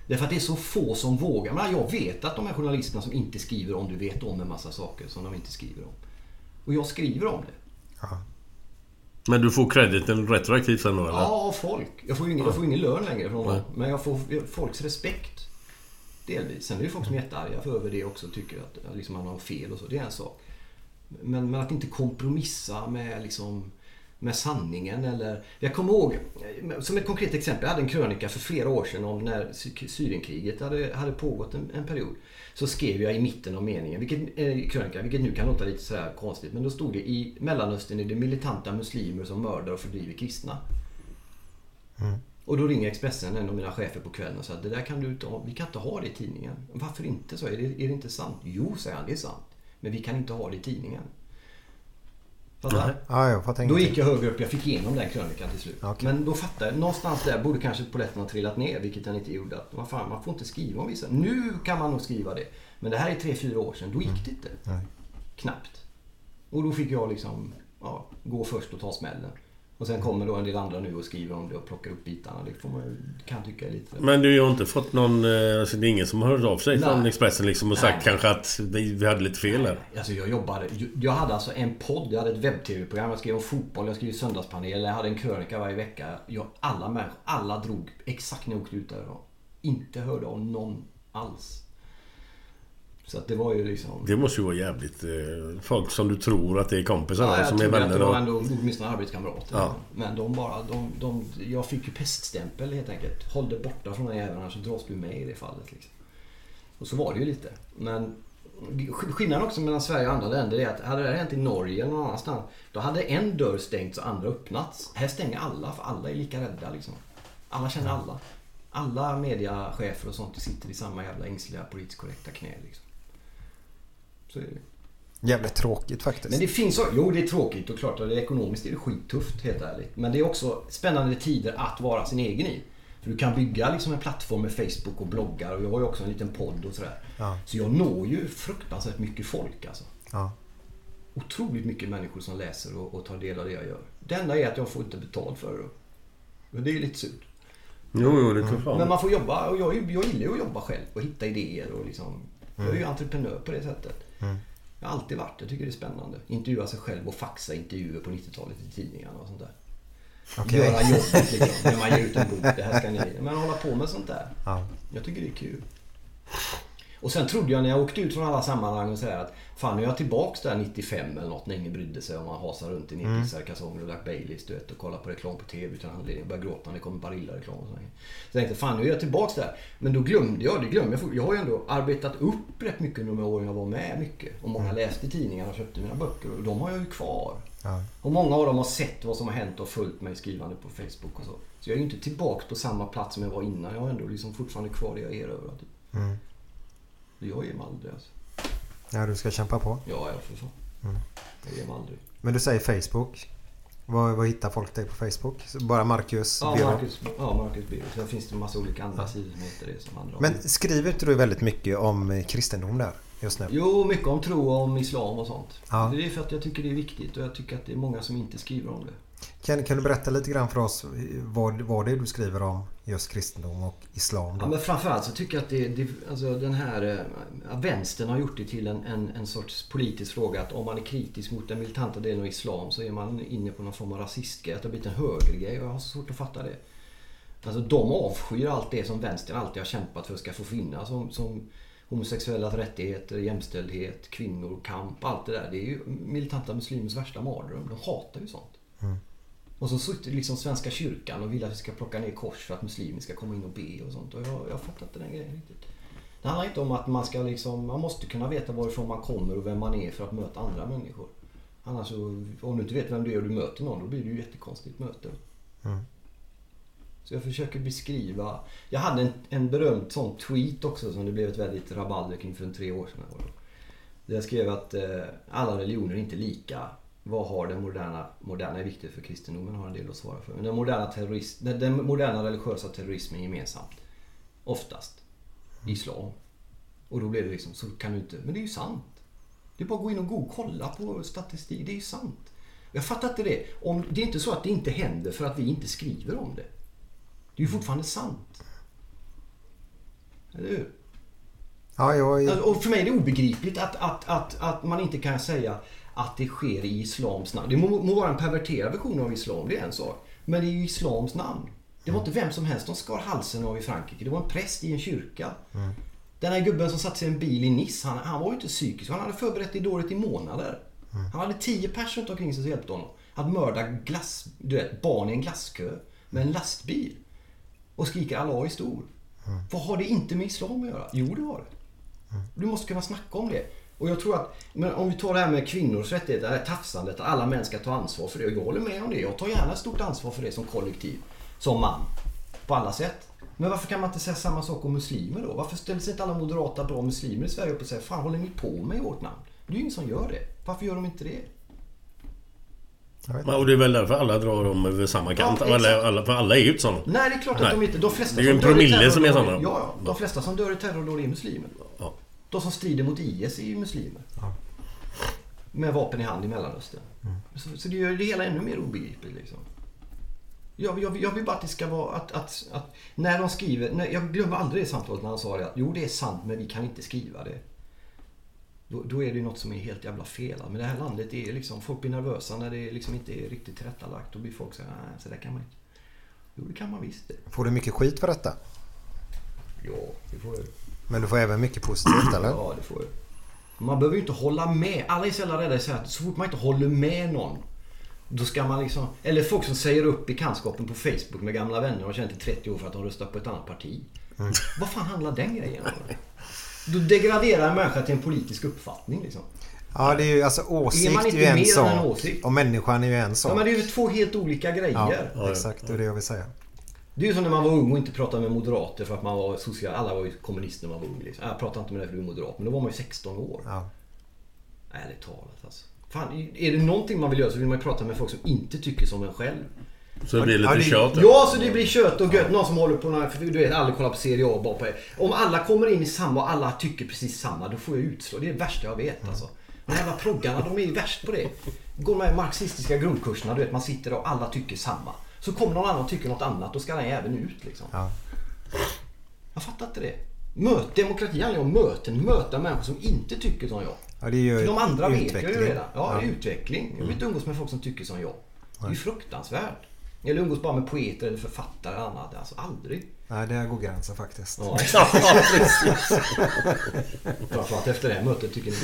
Därför att det är så få som vågar. Men jag vet att de här journalisterna som inte skriver om, du vet om en massa saker som de inte skriver om. Och jag skriver om det. Ja. Men du får crediten retroaktivt sen då eller? Ja, av folk. Jag får ingen, jag får ingen lön längre från dem. Men jag får folks respekt. Delvis. Sen är det ju folk som är jättearga för över det också. Tycker att liksom, man har fel och så. Det är en sak. Men, men att inte kompromissa med liksom med sanningen eller... Jag kommer ihåg, som ett konkret exempel, jag hade en krönika för flera år sedan om när Sy- Syrienkriget hade, hade pågått en, en period. Så skrev jag i mitten av meningen, vilket, eh, krönika, vilket nu kan låta lite sådär konstigt, men då stod det i Mellanöstern är det militanta muslimer som mördar och fördriver kristna. Och då ringer Expressen, en av mina chefer på kvällen och säger det där kan du inte ha, vi kan inte ha det i tidningen. Varför inte? Så är det, är det inte sant? Jo, säger han, det är sant. Men vi kan inte ha det i tidningen. Fattar? Ja, jag fattar Då gick jag högre upp, jag fick igenom den krönikan till slut. Okej. Men då fattade jag, någonstans där borde kanske polletten ha trillat ner, vilket den inte gjorde. Att, vad fan, man får inte skriva om vissa. Nu kan man nog skriva det. Men det här är tre, fyra år sedan, då gick det inte. Nej. Knappt. Och då fick jag liksom ja, gå först och ta smällen. Och sen kommer då en del andra nu och skriver om det och plockar upp bitarna. Det får man kan tycka är lite... Men du har inte fått någon... eh, Alltså det är ingen som har hört av sig Nej. från Expressen liksom och sagt Nej. kanske att vi, vi hade lite fel här? Alltså jag jobbade, jag hade alltså en podd, jag hade ett webb-tv-program, jag skrev om fotboll, jag skrev söndagspanel, jag hade en krönika varje vecka. Jag, alla människor, alla drog exakt när jag åkte ut därifrån. Inte hörde av någon alls. Så att det var ju liksom... Det måste ju vara jävligt... Eh, folk som du tror att det är kompisar Ja, jag som är vänner det var och... ändå åtminstone arbetskamrater. Ja. Men de bara, de, de, jag fick ju peststämpel helt enkelt. Håll dig borta från den jäveln annars så dras du med i det fallet. Liksom. Och så var det ju lite. Men sk- skillnaden också mellan Sverige och andra länder är att hade det här hänt i Norge eller någon annanstans. Då hade en dörr stängts och andra öppnats. Här stänger alla för alla är lika rädda liksom. Alla känner alla. Alla mediachefer och sånt sitter i samma jävla ängsliga politiskt korrekta knä liksom. Så är det ju. Jävligt tråkigt faktiskt. Men det finns också, jo det är tråkigt och klart att det är ekonomiskt är det skittufft helt ärligt. Men det är också spännande tider att vara sin egen i. För du kan bygga liksom en plattform med Facebook och bloggar och jag har ju också en liten podd och sådär. Ja. Så jag når ju fruktansvärt mycket folk alltså. Ja. Otroligt mycket människor som läser och, och tar del av det jag gör. Det enda är att jag får inte betalt för det. Och det är lite surt. Jo, jo, det tror fan. Men man får jobba och jag, jag gillar ju att jobba själv och hitta idéer och liksom. Jag är ju entreprenör på det sättet. Jag har alltid varit, jag tycker det är spännande. Intervjua sig själv och faxa intervjuer på 90-talet i tidningarna och sånt där. Okej. Göra jobbet liksom, när man ger ut en bok. Det här ska ni... Men hålla på med sånt där. Ja. Jag tycker det är kul. Och sen trodde jag när jag åkte ut från alla sammanhang och säger att fan nu är jag tillbaks där 95 eller något när ingen brydde sig om man hasar runt i nerpissade kalsonger och drack Baileys du vet, och kollar på reklam på TV utan anledning och börjar gråta när det kommer Barilla-reklam och så. Så jag tänkte fan nu är jag tillbaks där. Men då glömde jag, det glömde jag. Jag har ju ändå arbetat upp rätt mycket under de åren jag var med mycket. Och många läste tidningarna och köpte mina böcker och de har jag ju kvar. Ja. Och många av dem har sett vad som har hänt och följt mig skrivande på Facebook och så. Så jag är ju inte tillbaks på samma plats som jag var innan. Jag har ändå liksom fortfarande kvar det jag erövrat. Mm. Jag ger mig aldrig alltså. Ja, du ska kämpa på. Ja, ja för fan. Mm. Jag ger mig aldrig. Men du säger Facebook. Var, var hittar folk dig på Facebook? Så Bara Marcus Ja, Birro? Marcus, ja, Marcus Birro. Sen finns det en massa olika andra sidor som heter det som andra. Men skriver inte du väldigt mycket om eh, kristendom där just nu? Jo, mycket om tro och om islam och sånt. Ja. Det är för att jag tycker det är viktigt och jag tycker att det är många som inte skriver om det. Kan, kan du berätta lite grann för oss vad, vad det är du skriver om just kristendom och islam? Då? Ja, men framförallt så tycker jag att det, det, alltså den här äh, vänstern har gjort det till en, en, en sorts politisk fråga att om man är kritisk mot den militanta delen av islam så är man inne på någon form av rasistgrej. Att det har blivit en högergrej och jag har så svårt att fatta det. Alltså de avskyr allt det som vänstern alltid har kämpat för ska få finnas. Som, som homosexuellas rättigheter, jämställdhet, kvinnor, kamp, allt det där. Det är ju militanta muslimers värsta mardröm. De hatar ju sånt. Och så sitter liksom Svenska kyrkan och vill att vi ska plocka ner kors för att muslimer ska komma in och be och sånt. Och jag, jag fattar inte den grejen riktigt. Det handlar inte om att man ska liksom, man måste kunna veta varifrån man kommer och vem man är för att möta andra människor. Annars så, om du inte vet vem du är och du möter någon, då blir det ju ett jättekonstigt möte. Så jag försöker beskriva. Jag hade en, en berömd sån tweet också som det blev ett väldigt rabalder kring för en tre år sedan. Där jag skrev att eh, alla religioner är inte lika. Vad har den moderna, moderna är viktigt för kristendomen har en del att svara för. Men den moderna, terrorist, den, den moderna religiösa terrorismen gemensamt. Oftast. Islam. Och då blev det liksom, så kan du inte, men det är ju sant. Det är bara att gå in och gå och kolla på statistik, det är ju sant. Jag fattar inte det. Om, det är inte så att det inte händer för att vi inte skriver om det. Det är ju fortfarande sant. Eller hur? Ja, jag, Alltså, Och för mig är det obegripligt att, att, att, att man inte kan säga att det sker i islams namn. Det må, må vara en perverterad version av islam, det är en sak. Men det är ju islams namn. Det var inte vem som helst som skar halsen av i Frankrike. Det var en präst i en kyrka. Den här gubben som satt sig i en bil i Nice, han, han var ju inte psykisk. Han hade förberett det dåligt i månader. Han hade tio personer runt omkring sig som hjälpte honom. Att mörda glass, du vet, barn i en glasskö med en lastbil. Och skriker Allah är stor. Vad har det inte med islam att göra? Jo, det har det. Du måste kunna snacka om det. Och jag tror att, men om vi tar det här med kvinnors rättigheter, det här tafsandet, att alla män ska ta ansvar för det. Jag håller med om det. Jag tar gärna stort ansvar för det som kollektiv. Som man. På alla sätt. Men varför kan man inte säga samma sak om muslimer då? Varför ställer sig inte alla moderata bra muslimer i Sverige upp och säger Fan håller ni på med i vårt namn? Det är ju ingen som gör det. Varför gör de inte det? Och det är väl därför alla drar dem över samma kant. Ja, alla, alla, för alla är ju inte sådana. Nej, det är klart att Nej. de inte... De flesta Det är ju en promille som är sådana. Ja, ja. De flesta som dör i terrordåd är muslimer. Ja. De som strider mot IS är ju muslimer. Med vapen i hand i Mellanöstern. Så, så det gör det hela ännu mer obegripligt liksom. Jag, jag, jag vill bara att det ska vara att, att, att när de skriver, när, jag glömmer aldrig det samtalet när han sa det att jo det är sant men vi kan inte skriva det. Då, då är det något som är helt jävla fel. Men det här landet är liksom, folk blir nervösa när det liksom inte är riktigt tillrättalagt. Då blir folk så här, nej så där kan man inte. Jo det kan man visst det. får du mycket skit för detta? Ja, det får jag. Men du får även mycket positivt eller? Ja, det får jag. Man behöver ju inte hålla med. Alla är så jävla rädda för att så fort man inte håller med någon. Då ska man liksom... Eller folk som säger upp bekantskapen på Facebook med gamla vänner och har känt i 30 år för att de röstat på ett annat parti. Vad fan handlar den grejen om? Då degraderar en människa till en politisk uppfattning liksom. Ja, det är ju alltså Är man åsikt är inte ju en mer än en sak. åsikt? Och människan är ju en Ja, sak. men det är ju två helt olika grejer. Ja, exakt. Det är det jag vill säga. Det är ju som när man var ung och inte pratade med moderater för att man var social. Alla var ju kommunister när man var ung. Liksom. Jag pratar inte med dig för du är moderat. Men då var man ju 16 år. Ja. Ärligt talat alltså. Fan, är det någonting man vill göra så vill man ju prata med folk som inte tycker som en själv. Så det blir lite Ja, det- tjat. Ja, så det blir kött och gött. Någon som håller på några, för du vet, alla kollar på Serie A bara på Om alla kommer in i samma och alla tycker precis samma, då får jag utslå. Det är det värsta jag vet alltså. De här jävla proggarna, de är ju värst på det. Går de här marxistiska grundkurserna, du vet, man sitter och alla tycker samma. Så kommer någon annan och tycker något annat, då ska den även ut liksom. Ja. Jag fattar inte det. Möt, demokrati handlar ju om möten. Möta människor som inte tycker som jag. Ja, det är ju För de andra vet jag ju redan. Ja, Ja. det är utveckling. Jag vill inte umgås med folk som tycker som jag. Det är ju fruktansvärt. Eller umgås bara med poeter eller författare eller annat. Alltså aldrig. Nej, där går gränsen faktiskt. Ja, Framförallt efter det här mötet tycker ni.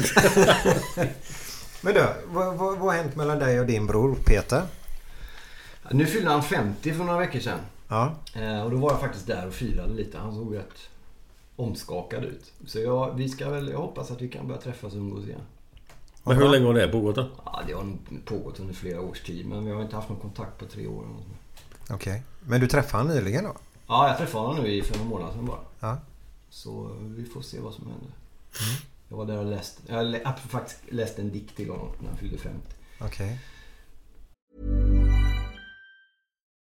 <laughs> Men du, vad, vad, vad har hänt mellan dig och din bror Peter? Nu fyllde han 50 för några veckor sedan. Ja. Eh, och då var jag faktiskt där och firade lite. Han såg rätt omskakad ut. Så jag, vi ska väl, jag hoppas att vi kan börja träffas och umgås igen. Men hur länge har det pågått då? Ja, det har pågått under flera års tid. Men vi har inte haft någon kontakt på tre år. Okej. Men du träffade honom nyligen då? Ja, jag träffade honom nu i för några månader sedan bara. Ja. Så vi får se vad som händer. Jag var där och läste, jag har faktiskt läst en dikt till honom när han fyllde 50. Okej.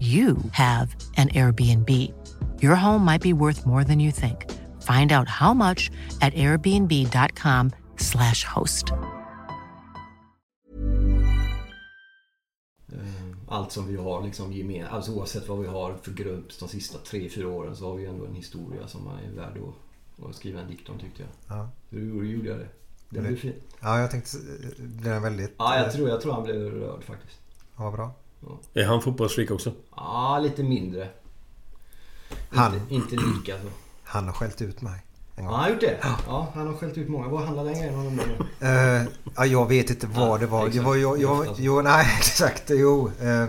you have an Airbnb. Your home might be worth more than you think. Find out how much at airbnb.com/slash host. Allt som vi har liksom gemen, alltså oavsett vad vi har för grumps de sista tre, fyra åren så har vi ändå en historia som är värd att, att skriva en dikt om tyckte jag. Ja. Hur gjorde jag det? Det blev fint. Ja, jag tänkte... Det är väldigt... Ja, jag tror, jag tror han blev rörd faktiskt. Ja, bra. Är han fotbollsfreak också? Ja, lite mindre. Han, Inte, inte lika så. han har skällt ut mig. En Ja, han har gjort det? Ja, han har skällt ut många. Vad handlar den grejen om nu? Eh, ja, jag vet inte vad Ja, det var. Det exakt. var jag, Det är jag, ofta så. jo, nej, <laughs> exakt. Jo. Eh,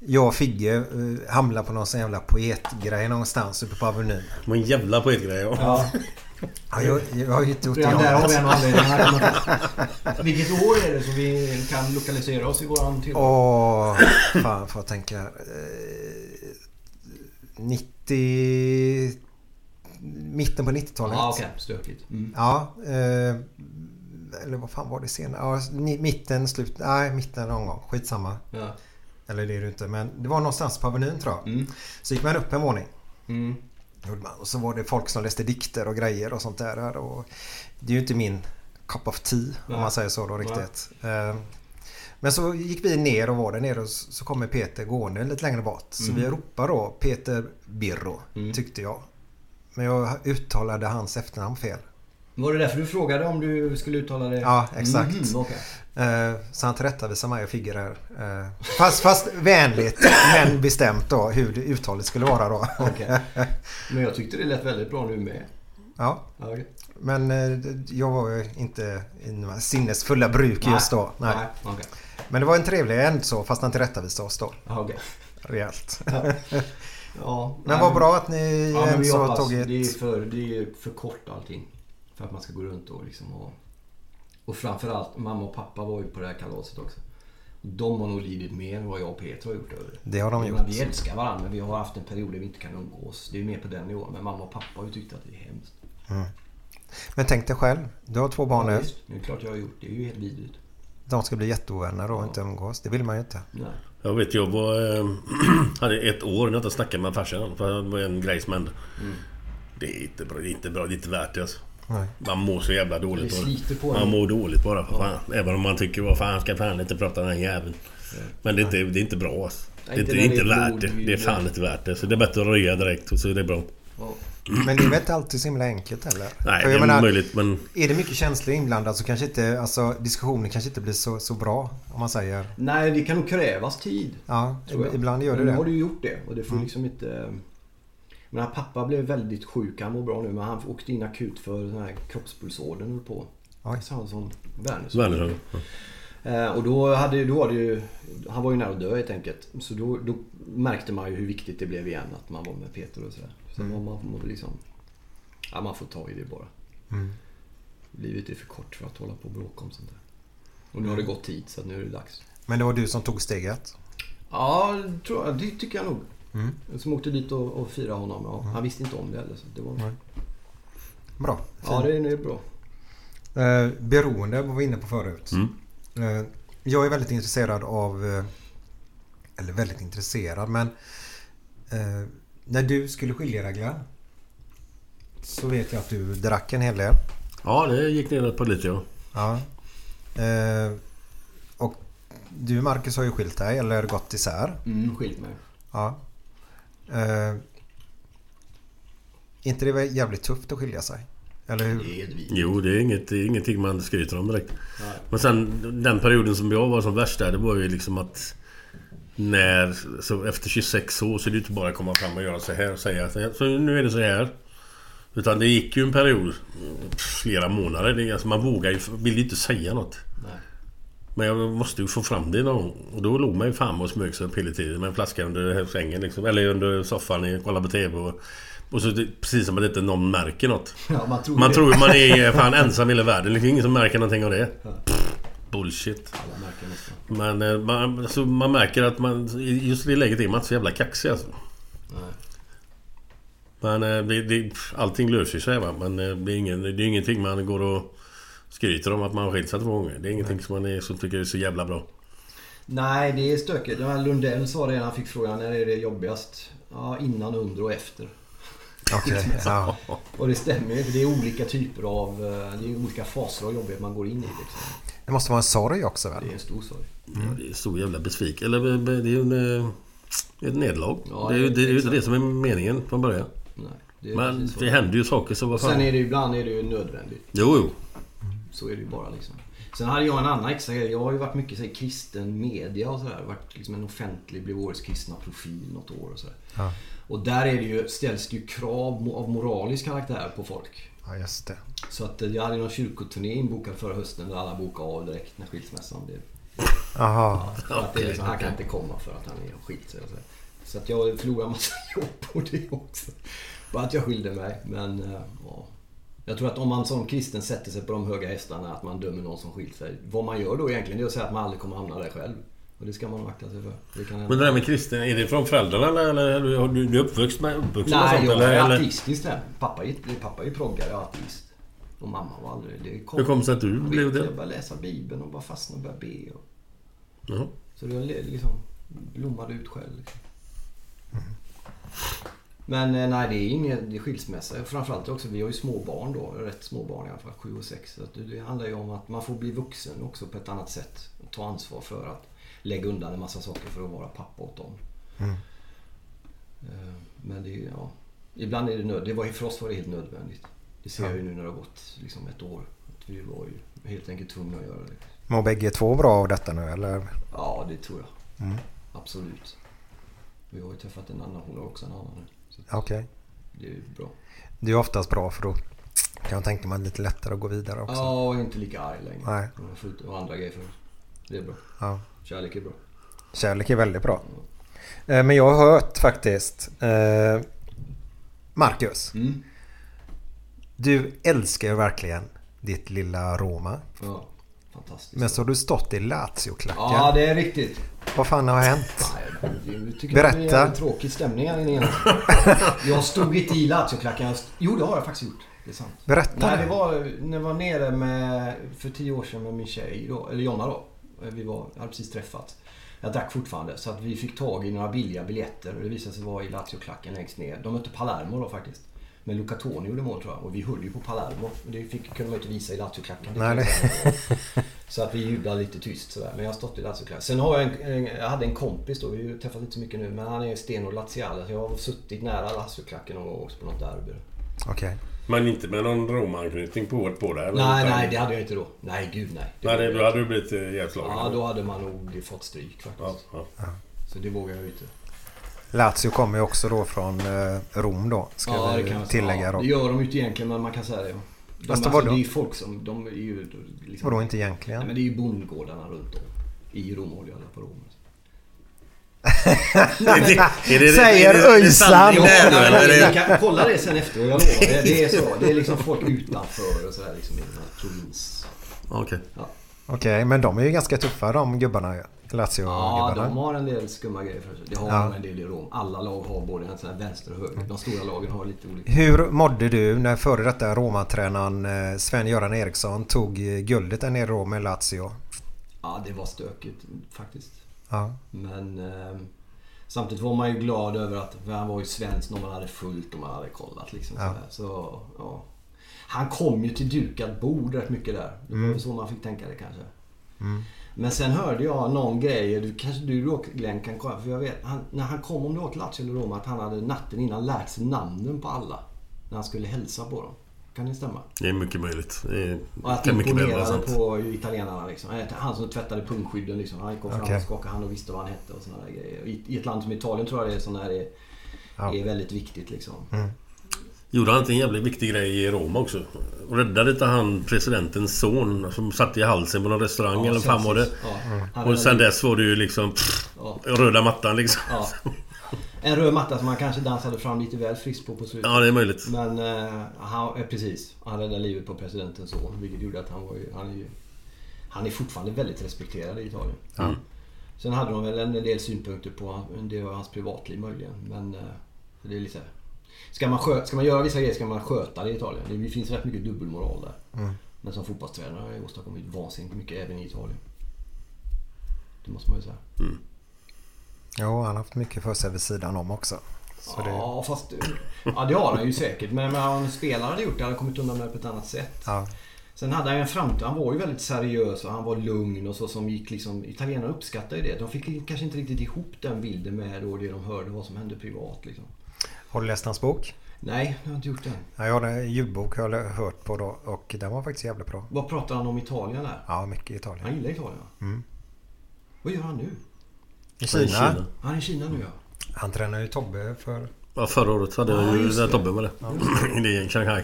jag och Figge eh, hamnade på någon sån jävla poetgrej någonstans uppe på Avenyn. Det var en jävla poetgrej ja. <laughs> Ja, Ja, jag, jag har ju inte gjort det. redan där har vi en anledning. Vilket år är det som vi kan lokalisera oss i våran tillvaro? Åh, fan får jag tänka. Eh, 90... Mitten på 90-talet. Ja, okej. Stökigt. Mm. Ja, eh, eller vad fan var det senare? Ja, mitten, slut... Nej, mitten någon gång. Skitsamma. Ja. Eller det är det inte. Men det var någonstans på Avenyn tror jag. Mm. Så gick man upp en våning. Mm. Gjorde man. Och så var det folk som läste dikter och grejer och sånt där. Och det är ju inte min cup of tea om Nej. man säger så då riktigt. Eh, Men så gick vi ner och var där nere och så kommer Peter gående lite längre bort. Så vi ropar då Peter Birro tyckte jag. Men jag uttalade hans efternamn fel. Var det därför du frågade om du skulle uttala det? Ja, exakt. Mhm, okej. Eh, Så han tillrättavisade mig och Figge där. Eh, Fast, fast vänligt men bestämt då hur uttalet skulle vara då. Okej. <laughs> Men jag tyckte det lät väldigt bra nu med. Ja, Ja, okej. men eh, jag var ju inte i sinnesfulla bruk just då. Nej. Nej, okej. Men det var en trevlig end så fast han tillrättavisade oss då. Ja, okej. Rejält. Ja, <laughs> Men nej, vad bra att ni Ja, men hoppas. tagit... Det är, för, det är för kort allting. För att man ska gå runt och liksom och... Och framförallt, mamma och pappa var ju på det här kalaset också. De har nog lidit mer än vad jag och Peter har gjort över det. Har de gjort. Vi älskar varandra men vi har haft en period där vi inte kan umgås. Det är mer på den nivån. Men mamma och pappa har ju tyckt att det är hemskt. Men tänk dig själv. Du har två barn Ja, nu. visst. Det är klart jag har gjort. Det är ju helt vidrigt. De ska bli jätteovänner och inte umgås. Det vill man ju inte. Nej. Jag vet, jag var... eh, <clears throat> hade ett år när jag inte snackade med farsan. För det var en grej som hände. Det är inte bra. Det är inte bra. Det är inte värt det alltså. Nej. Man mår så jävla dåligt. Det bara. Man mår dåligt bara. För fan. Även om man tycker vad fan ska fan inte prata den här jäveln. Men det är inte, det är inte bra alltså. Det är inte, det är inte värt det. Det är fan inte värt det. Så det är bättre att röja direkt och så är det bra. Ja. Men det är väl inte alltid så himla enkelt heller? Nej, det är menar, möjligt men... Är det mycket känslor inblandat så kanske inte, alltså diskussionen kanske inte blir så, så bra om man säger. Nej, det kan nog krävas tid. Ja, ibland gör det Men nu det. har du ju gjort det och det får Mm. liksom inte... Men han pappa blev väldigt sjuk. Han mår bra nu men han åkte in akut för den här kroppspulsådern på. Oj. Så han som Werner. Werner, ja. Eh, Och då, hade, då var det ju... Han var ju nära att dö helt enkelt. Så då, då märkte man ju hur viktigt det blev igen att man var med Peter och sådär. Så Mm. man, man, liksom... Ja, man får ta i det bara. Mm. Livet är för kort för att hålla på och bråka om sånt där. Och nu har det gått tid så nu är det dags. Men det var du som tog steget? Ja, tror jag, det tycker jag nog. Mm. Som åkte dit och, och firade honom. Ja, Han visste inte om det heller. Så det var... Nej. Bra. Ja, det är, det är bra. Eh, beroende var vi inne på förut. Mm. Eh, jag är väldigt intresserad av... Eh, eller väldigt intresserad men... Eh, när du skulle skilja dig Glenn, Så vet jag att du drack en hel del. Ja, det gick ner ett par liter ja. Ja. Eh, och du Marcus har ju skilt dig eller gått isär. Mm, skilt mig. Ja. Eh, inte det väl jävligt tufft att skilja sig? Eller hur? Jo, det är, inget, det är ingenting man skryter om direkt. Nej. Men sen den perioden som jag var som värst där, det var ju liksom att... När... Så efter 26 år så är det ju inte bara att komma fram och göra så här och säga att så nu är det så här. Utan det gick ju en period, flera månader. Det, är- alltså man vågar ju, vill ju inte säga något. Men jag måste ju få fram det någon gång. Och då låg man ju fan och smög sig upp hela tiden med en flaska under sängen liksom. Eller under soffan och kollade på TV. Och, och så precis som att inte någon märker något. <laughs> Ja, man tror Man det. tror ju man är <laughs> fan ensam i hela världen. Det är ingen som märker någonting av det. Pff, Bullshit. Men eh, man, alltså, man märker att man... Just i det läget är man inte så jävla kaxig alltså. Nej. Men eh, det, det, allting löser sig va. Men eh, det är, ingen, det är ingenting man går och skryter om att man har skilt sig två gånger. Det är ingenting som man är, som tycker är så jävla bra. Nej, det är stökigt. Ja, Lundell sa det när han fick frågan när är det jobbigast? Ja, innan, under och efter. Okej, <laughs> ja. Och det stämmer ju. för Det är olika typer av... eh, Det är olika faser av jobbighet man går in i. Liksom. Det måste vara en sorg också väl? Det är en stor sorg. Ja, det är en stor jävla besvik. Eller det är ju en, eh, ett nederlag. Ja, det är ju det, exakt. det som är meningen från början. Nej, det är Men det händer ju saker så vad Sen fan. är det ju ibland är det ju nödvändigt. Jo, jo. Så är det ju bara liksom. Sen hade jag en annan extra grej. Jag har ju varit mycket så här, kristen media och sådär. Varit liksom en offentlig, blev årets kristna profil något år och sådär. Ja. Och där är det ju, ställs det ju krav av moralisk karaktär på folk. Ja, just det. Så att eh, jag hade någon kyrkoturné inbokad förra hösten där alla bokade av direkt när skilsmässan blev. Aha. För att det är liksom, han kan inte komma för att han är skilt sig. Så, så att jag förlorade en massa <laughs> jobb på det också. Bara att jag skilde mig. Men eh, ja. Jag tror att om man som kristen sätter sig på de höga hästarna att man dömer någon som skilt sig. Vad man gör då egentligen det är att säga att man aldrig kommer hamna där själv. Och det ska man akta sig för. Det. Men det där med kristen, är det från föräldrarna eller, eller har du, du är uppvuxen med, uppvuxen med Nej, sånt? jag eller, är eller? ateistisk där. Pappa är, pappa är proggare och ateist. Och mamma var aldrig... Det kom, Hur kom det sig att du Jag blev det? Jag började läsa Bibeln och bara fastnade och började be. Och, Jaha. så det le- liksom blommade ut själv. Liksom. Men eh, nej, det är ingen det är skilsmässa. Framförallt också, vi har ju små barn då. Rätt små barn i alla fall, sju och sex. Så det, handlar ju om att man får bli vuxen också på ett annat sätt. Och ta ansvar för att lägga undan en massa saker för att vara pappa åt dem. Mm. Eh, Men det är ja. Ibland är det nöd. Det var, för oss var det helt nödvändigt. Det ser Ja. jag ju nu när det har gått liksom ett år. Att vi var ju helt enkelt tvungna att göra det. Mår bägge två bra av detta nu eller? Ja, det tror jag. Mm. Absolut. Vi har ju träffat en annan. Hon har också en annan nu. Okej. det är bra. Det är oftast bra för då kan jag tänka mig lite lättare att gå vidare också. Ja, och inte lika arg längre. Nej. Och andra grejer för Det är bra. Ja. Kärlek är bra. Kärlek är väldigt bra. Eh, Men jag har hört faktiskt eh, Marcus. Mm. Du älskar ju verkligen ditt lilla Roma. Ja, fantastiskt. Men så har du stått i Lazio-klackar. Ja, det är riktigt. Vad fan har hänt? Jag tycker Berätta. Det är en tråkig stämning här inne. <laughs> Jag stod inte i Lazio-klacken. Jo, det har jag faktiskt gjort. Det är sant. Berätta Nej, det var när jag var nere med, för tio år sedan med min tjej då, eller Jonna då. Vi var, hade precis träffats. Jag drack fortfarande så att vi fick tag i några billiga biljetter och det visade sig vara i Lazio-klacken längst ner. De mötte Palermo då faktiskt. Men Luca Toni gjorde mål tror jag och vi höll ju på Palermo. Det fick, kunde man ju inte visa i Lazio-klacken. Nej, säga. <laughs> Så att vi jublar lite tyst sådär. Men jag har stått i Lazio-klacken. Sen har jag en, en, jag hade en kompis då, vi har ju träffat inte så mycket nu, men han är stenhård laziale. Så jag har suttit nära Lazio-klacken någon gång också på något derby. Okej. Men inte med någon Roma-anknytning på, på det? eller? Nej, Utan- nej det hade jag inte då. Nej, gud nej. Det Nej, det, då hade du blivit eh, ihjälslagen. Ja, då hade man nog fått stryk faktiskt. Ja, ja. Så det vågar jag ju inte. Lazio kommer ju också då från eh, Rom då. Ska Ja, det vi tillägga ja, då. Det gör de ju inte egentligen, men man kan säga det. De, Fast alltså, det är ju folk som... De är ju liksom, Vadå inte Nej, egentligen? men det är ju bondgårdarna runt om. I Rom håller jag på Rom. <laughs> Är det- är det- Säger Öysan. kolla det sen efter, jag lovar. Det, det är så. Det är liksom folk <laughs> utanför och sådär liksom i den här provins. Okej. Okej, men de är ju ganska tuffa de gubbarna ju. Ja, de har en del skumma grejer för sig. Det har Ja. de en del i Rom. Alla lag har både en vänster och höger. De stora lagen har lite olika. Hur mådde du när före detta Roma-tränaren eh, Sven-Göran Eriksson tog eh, guldet där nere då med Lazio? Ja, det var stökigt faktiskt. Ja. Men eh, samtidigt var man ju glad över att han var ju svensk när man hade fullt och man hade kollat. Liksom, Ja. Så, ja. Han kom ju till dukat bord rätt mycket där. Det var Mm. väl så man fick tänka det kanske. Mm. Men sen hörde jag någon grej, du, kanske du Glenn kan kolla. För jag vet, han, när han kom om det var till Lazio eller Roma, att han hade natten innan lärt sig namnen på alla. När han skulle hälsa på dem. Kan det stämma? Det är mycket möjligt. Det är, Och att kan imponerade på italienarna liksom. Han som tvättade pungskydden liksom. Han kom fram Okej. och skakade hand och visste vad han hette och sådana där grejer. I, I ett land som Italien tror jag det är sådana här är, Ja. är väldigt viktigt liksom. Mm. Gjorde han inte en jävligt viktig grej i Roma också? Räddade inte han presidentens son som satt i halsen på någon restaurang eller vad fan var det? Ja. Och sen dess var det ju liksom... Pff, Ja. röda mattan liksom. Ja. En röd matta som han kanske dansade fram lite väl friskt på på slutet. Ja, det är möjligt. Men eh, han, eh, precis. Han räddade livet på presidentens son. Vilket gjorde att han var ju... Han är, ju, han är fortfarande väldigt respekterad i Italien. Mm. Sen hade de väl en del synpunkter på en del av hans privatliv möjligen. Men eh, det är lite... Ska man, ska man göra vissa grejer ska man sköta det i Italien. Det finns rätt mycket dubbelmoral där. Mm. Men som fotbollstränare har jag åstadkommit vansinnigt mycket även i Italien. Det måste man ju säga. Jo, han har haft mycket för sig vid sidan om också. Så det, Ja, fast... Ja, det har han ju säkert. Men men om en spelare hade gjort det hade han kommit undan med det på ett annat sätt. ja. Sen hade han en framtid. Han var ju väldigt seriös och han var lugn och så som gick liksom... Italienarna uppskattar ju det. De fick kanske inte riktigt ihop den bilden med då det de hörde vad som hände privat liksom. Har du läst hans bok? Nej, jag har inte gjort det. Ja, jag har en ljudbok har jag hört på då och den var faktiskt jävligt bra. Vad pratar han om Italien där? Ja, mycket Italien. Han gillar Italien? Mm. Vad gör han nu? I Han är i Kina. Kina. Han är i Kina nu ja. Han tränar ju Tobbe för... Ja, förra året hade Ja, jag ju när. Tobbe var det. Är <clears throat> i Shanghai.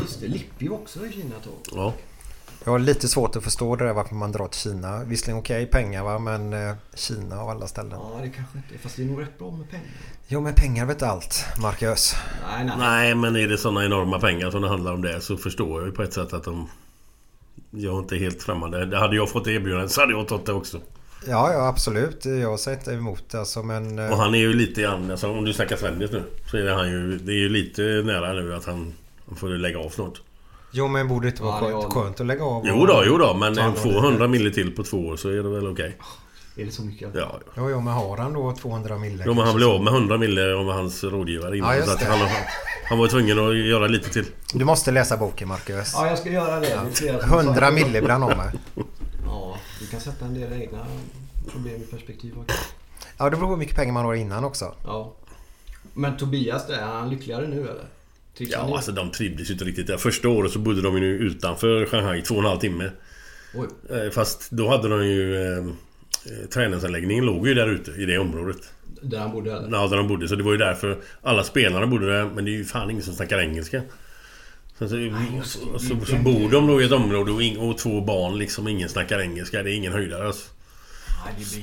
Just det, Lippi var också i Kina ett tag. Ja. Jag har lite svårt att förstå det där varför man drar till Kina. Visserligen okej pengar va, men eh, Kina av alla ställen. Ja, det kanske inte är. Fast det är nog rätt bra med pengar. Jo, men pengar vet allt, Marcus. Nej, nej. Nej, men är det sådana enorma pengar som det handlar om det så förstår jag ju på ett sätt att de... Jag är inte helt främmande. Det hade jag fått erbjudandet så hade jag tagit det också. Ja, ja absolut. Jag säger inte emot alltså, men... eh, Och han är ju lite grann... Alltså, om du snackar Svennis nu. Så är det han ju... Det är ju lite nära nu att han... Han får lägga av snart. Jo, men borde det inte vara skönt, var- skönt att lägga av? Jo och- då, jo då. Men Ta hand en om det. 200 mille till på två år så är det väl okej. Är det så mycket? Ja, ja. Jo, jo, men har han då 200 mille? Jo men han blev av med 100 mille av hans rådgivare innan. Ja, just så att det. han, han var tvungen att göra lite till. Du måste läsa boken, Marcus. Ja, jag ska göra det. det är flera som 100 sa- mille blir han av med. <laughs> Ja, du kan sätta en del egna problem i perspektiv också. Ja, det beror på hur mycket pengar man har innan också. Ja. Men Tobias, är han lyckligare nu eller? Ja nu? alltså de trivdes ju inte riktigt där. Första året så bodde de ju utanför Shanghai två och en halv timme. Oj. Eh, Fast då hade de ju... Eh, eh, träningsanläggningen låg ju där ute i det området. Där han bodde eller? Ja, där de bodde. Så det var ju därför alla spelarna bodde där. Men det är ju fan ingen som snackar engelska. Så, så, så, så, så bor de då i ett område och, ing, och två barn liksom. Ingen snackar engelska. Det är ingen höjdare alltså.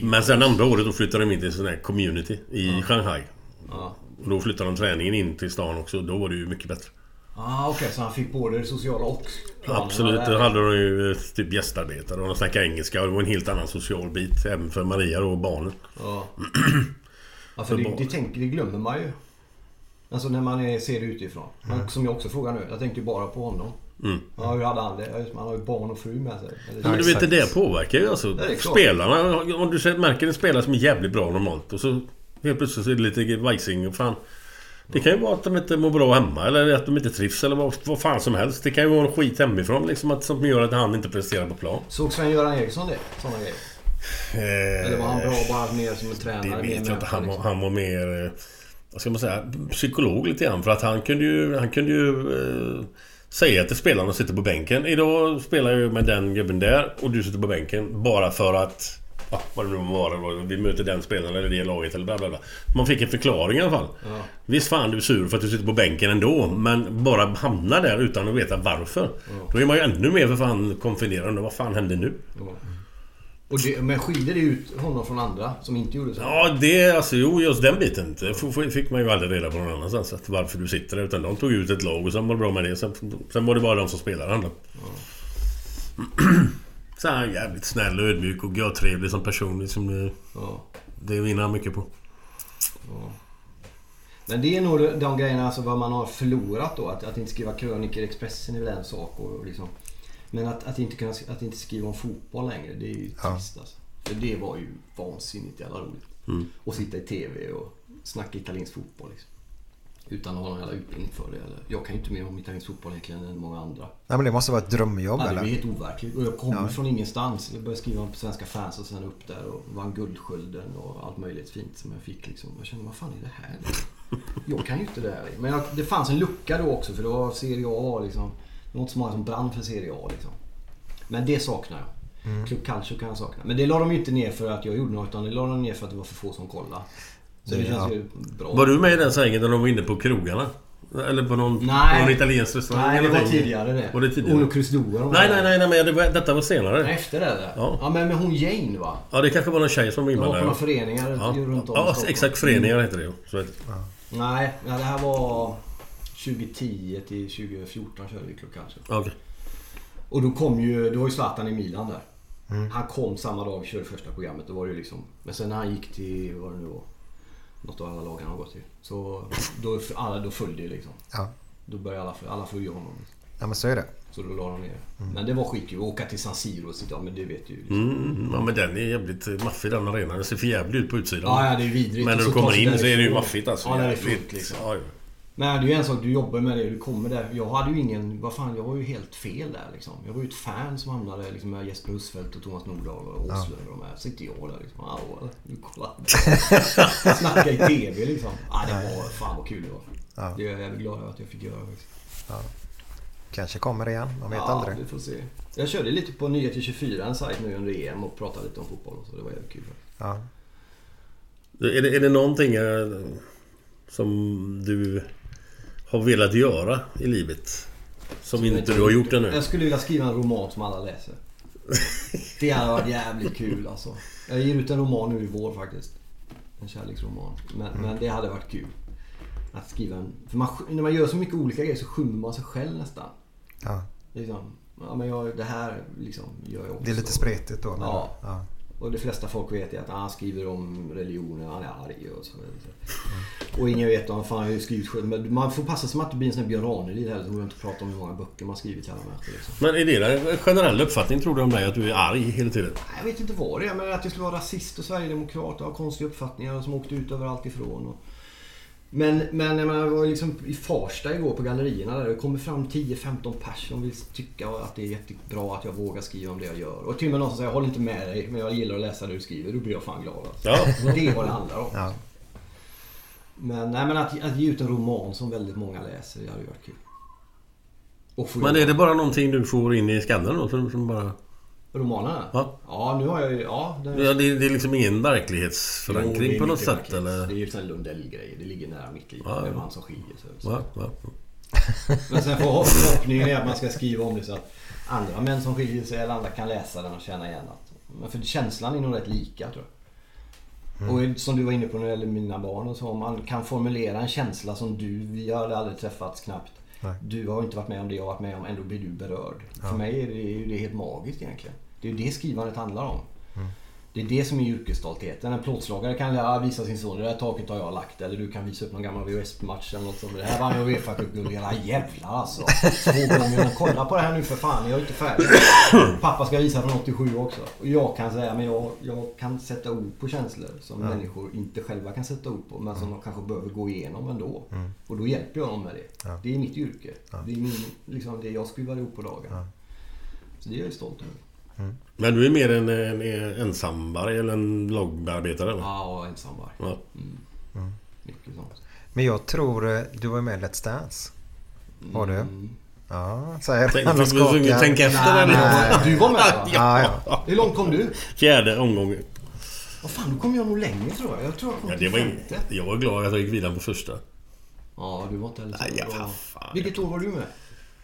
Men sen andra året då flyttade de in till en sån här community i Shanghai. Ja. Och då flyttade de träningen in till stan också. Då var det ju mycket bättre. Ah, Okej, så han fick både det sociala och planerna Absolut. Då hade de ju eh, typ gästarbetare och de snackade engelska. Och det var en helt annan social bit. Även för Maria och barnen. Ja. <clears throat> ja för det, det, tänker, det glömmer man ju. Alltså när man är, ser det utifrån. Men Som jag också frågar nu. Jag tänkte ju bara på honom. Mm. Ja, hur hade han det? Man har ju barn och fru med sig. Eller, Ja, men du vet, det påverkar ju alltså spelarna. Om du märker en spelare som är jävligt bra normalt och så helt plötsligt så är det lite vajsing och fan. Det kan ju vara att de inte mår bra hemma eller att de inte trivs eller vad, vad fan som helst. Det kan ju vara en skit hemifrån liksom att, som gör att han inte presterar på plan. Såg Sven-Göran Eriksson det? Sådana grejer? Eller var han bra bara mer som en tränare? Det vet jag inte. Han, var- liksom? han var mer... eh, Vad ska man säga? Psykolog lite grann. För att han kunde ju... Han kunde ju eh, säga till spelarna som sitter på bänken. Idag spelar jag med den gubben där och du sitter på bänken. Bara för att... Ja, vad det nu vad- Vi möter den spelaren eller det laget eller bla bla bla. Man fick en förklaring i alla fall. Ja. Visst fan du är sur för att du sitter på bänken ändå. Men bara hamna där utan att veta varför. Då är man ju ännu mer för fan konfunderad. Vad fan hände nu? Ja. Och det, men skiljer det ut honom från andra som inte gjorde så? Ja, det alltså jo, just den biten. Det fick man ju aldrig reda på någon annanstans. Att varför du sitter där. Utan de tog ut ett lag och sen var det bra med det. Sen, sen var det bara de som spelade han då. <clears throat> Så han är jävligt snäll och ödmjuk och görtrevlig som person. Liksom, det, Ja. det vinner han mycket på. Men det är nog de- de grejerna alltså vad man har förlorat då. Att, att inte skriva krönikor i Expressen är väl en sak. Och liksom. Men att, att, inte kunna, att inte skriva om fotboll längre, det är ju Ja. trist alltså. För det var ju vansinnigt jävla roligt. Mm. Och sitta i TV och snacka italiensk fotboll liksom. Utan att ha någon jävla utbildning för det. Eller, jag kan ju inte mer om italiensk fotboll egentligen än många andra. Nej men det måste vara ett drömjobb det eller? är helt overkligt. Och jag kommer Ja. från ingenstans. Jag började skriva om svenska fans och sen upp där och vann Guldskölden och allt möjligt fint som jag fick liksom. Jag kände, vad fan är det här? Jag kan ju inte det här. Men jag, det fanns en lucka då också för det var Serie A liksom. Det var inte så många som brann för Serie A liksom. Men det saknar jag. Mm. Club Calcio kan jag sakna. Men det la de ju inte ner för att jag gjorde något utan det la de ner för att det var för få som kollade. Så det Ja. känns ju bra. Var du med i den svängen när de var inne på krogarna? Eller på någon, Nej. någon italiensk restaurang? Nej, det var någonting? tidigare det. Var det tidigare? Uno Cruz Dua. Nej, nej, nej, nej men det var, detta var senare. Nej, Efter det? Där. Ja. ja, men med hon Jane va? Ja, det kanske var någon tjej som var De var på inblandad. några föreningar Ja, runt om ja exakt. Föreningar heter det ju. Det. Nej, ja, det här var 2010 till 2014 körde vi Club Calcio. Ja, Okej. Och då kom ju, det var ju Zlatan i Milan där. Han kom samma dag vi körde första programmet. Då var det ju liksom, men sen när han gick till, vad det nu var, något av alla lagen han har gått till. Så då, alla, då följde det liksom. Ja. Då började alla, alla följa honom. ja men så är det. Så då la de ner. Men det var skitkul. Åka till San Siro och sitta, ja, men det vet du ju. Liksom. Mm, ja men den är jävligt maffig den arenan. Den ser för jävligt ut på utsidan. Ja, ja, det är vidrigt. Men när du kommer in så är det ju maffigt alltså. Ja, det är fullt liksom. Ja, ja. Men det är ju en sak, du jobbar med det, du kommer där. Jag hade ju ingen, vad fan, jag var ju helt fel där liksom. Jag var ju ett fan som hamnade liksom med Jesper Husfeldt och Thomas Nordahl och Åslund och de här. Sitter jag där liksom, hallå eller? Nu kolla. <laughs> Snacka i TV liksom. Ja, det var, fan vad kul det var. Ja. Det är jag jävligt glad över att jag fick göra faktiskt. Kanske kommer igen, man vet ja, aldrig. vi får se. Jag körde lite på Nyheter 24, en sajt nu under EM och pratade lite om fotboll och så. Det var jävligt kul faktiskt. Ja. Är, det, är det någonting eh, som du har velat göra i livet? Som inte du har gjort ännu? Jag skulle vilja skriva en roman som alla läser. Det hade varit jävligt kul alltså. Jag ger ut en roman nu i vår faktiskt. En kärleksroman. Men, men det hade varit kul. Att skriva en... För man, när man gör så mycket olika grejer så skymmer man sig själv nästan. Ja. Liksom, ja men jag, det här liksom gör jag också. Det är lite spretigt då. Ja. ja. Och de flesta folk vet är att han skriver om religionen, han är arg och så. Och ingen vet om fan hur skrivit själv. Men man får passa sig att inte blir en sån här Björn Ranelid heller som går inte prata om hur många böcker man skrivit till alla människor. Liksom. Men är det en generell uppfattning tror du om dig? Att du är arg hela tiden? Nej, Jag vet inte vad det är, men att jag skulle vara rasist och sverigedemokrat och ha konstiga uppfattningar som åkte ut överallt ifrån. Och... Men, men jag menar, jag var liksom i Farsta igår på gallerierna där det kommer fram 10-15 pers som vill tycka att det är jättebra att jag vågar skriva om det jag gör. Och till och med någon som säger jag håller inte med dig men jag gillar att läsa det du skriver. Då blir jag fan glad alltså. Ja. Det är vad det handlar om. Ja. Men, nej, men att, att ge ut en roman som väldigt många läser, det hade ju varit kul. Men är det bara någonting du får in i skallen då? Som, som bara... Romanerna? Ja. Ja, nu har jag ju... Ja, den... Ja, det, det är liksom ingen verklighetsförankring det på något sätt verkligt. eller? Det är ju här Lundell-grej. Det ligger nära mitt liv. Ja, Det är man som skiljer sig. Så. Va? Va? Men sen förhoppningen är att man ska skriva om det så att andra män som skiljer sig eller andra kan läsa den och känna igen att... För känslan är nog rätt lika tror jag. Och som du var inne på när det gäller mina barn och så. Om man kan formulera en känsla som du, vi hade aldrig träffats knappt. Nej. Du har inte varit med om det jag har varit med om, ändå blir du berörd. För mig är det, är det helt magiskt egentligen. Det är det skrivandet handlar om. Det är det som är yrkesstoltheten. En plåtslagare kan ja, visa sin son, det där taket har jag lagt. Eller du kan visa upp någon gammal VHS-match eller något sånt. Det här vann jag Uefa Cup-guld. Jävla jävlar alltså. Två gånger. Kolla på det här nu för fan, jag är inte färdig. Pappa ska visa från 87 också. Och jag kan säga, men jag, jag kan sätta ord på känslor som människor inte själva kan sätta ord på. Men som de kanske behöver gå igenom ändå. Och då hjälper jag dem med det. Det är mitt yrke. Det är min, liksom, det jag skruvar ihop på dagen. Så det är jag stolt över. Men du är mer en, en, en ensamvarg eller en loggbearbetare? eller? Ja, och ensamvarg. Ja. Mycket sånt. Men jag tror eh, du var med i Let's Dance. Var du? Ja, säger Tänk, han och skakar. tänka efter Nej, nej, du var med va? <laughs> Ja, ja. Hur långt kom du? Fjärde omgången. Vad fan, då kom jag nog längre tror jag. Jag tror jag kom Ja, det var femte. in... Jag var glad att jag gick vidare på första. Ja, du var inte heller så Nej, ja. Vilket år var du med?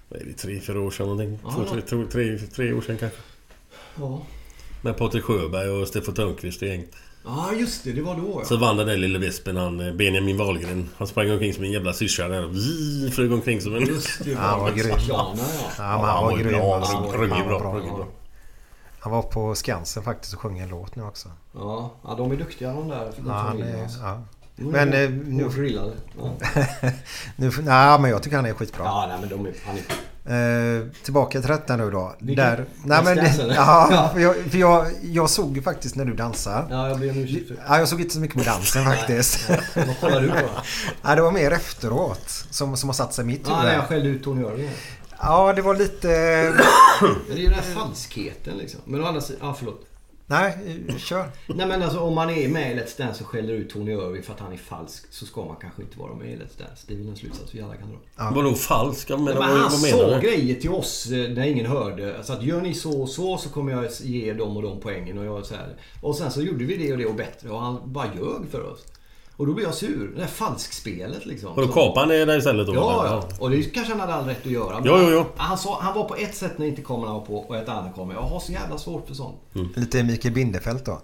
Vad är det? Tre, fyra år sedan någonting? Två, tre, tre, tre år sedan kanske. Ja. Med Patrik Sjöberg och Stefan Törnqvist och gänget. Ja, just det. Det var då Så ja. vann den där lille vespen, han eh, Benjamin Wahlgren. Han sprang omkring som en jävla syrsa där. Flög omkring som en... Just det. Han var grym. Ja. Han var grym. alltså. Ruggigt Han var bra. Ruggigt bra. Han var på Skansen faktiskt och sjöng en låt nu också. Ja, ja, de är duktiga de där. Ja, han är, alltså. ja. Men eh, nu... hårt drillade. Ja. <laughs> nu nej, men jag tycker han är skitbra. ja, nej men de är... Han är Eh, tillbaka till detta nu då. Vilken? Där, nej, men, <laughs> ja, för, jag, för jag, jag såg ju faktiskt när du dansar. ja, jag ber om ursäkt. Ja, jag såg inte så mycket på dansen <laughs> faktiskt. Vad kollar du på? <laughs> ja, det var mer efteråt som, som har satt sig i mitt Ja, när jag huvud. skällde ut Tony Irving. Ja, det var lite... Det är ju den här falskheten liksom. Men å andra sidan... Ja, förlåt. Nej, kör. Nej men alltså om man är med i Let's Dance och skäller ut Tony Irving för att han är falsk så ska man kanske inte vara med i Let's Dance. Det är väl en slutsats vi alla kan dra. Vadå falsk? Men, Men vad, han vad sa menar du? grejer till oss eh, när ingen hörde. Alltså att gör ni så och så så kommer jag ge dem och de poängen. Och, jag så här. och sen så gjorde vi det och det och bättre. Och han bara ljög för oss. Och då blir jag sur. Det där falskspelet liksom. Och då kapade han det istället då? Ja, ja. Och det kanske han hade all rätt att göra. Men Jo, jo, jo. Han, sa, han var på ett sätt när inte kameran var på och ett annat kamera. Jag har så jävla svårt för sånt. Lite Mikael Bindefeld då.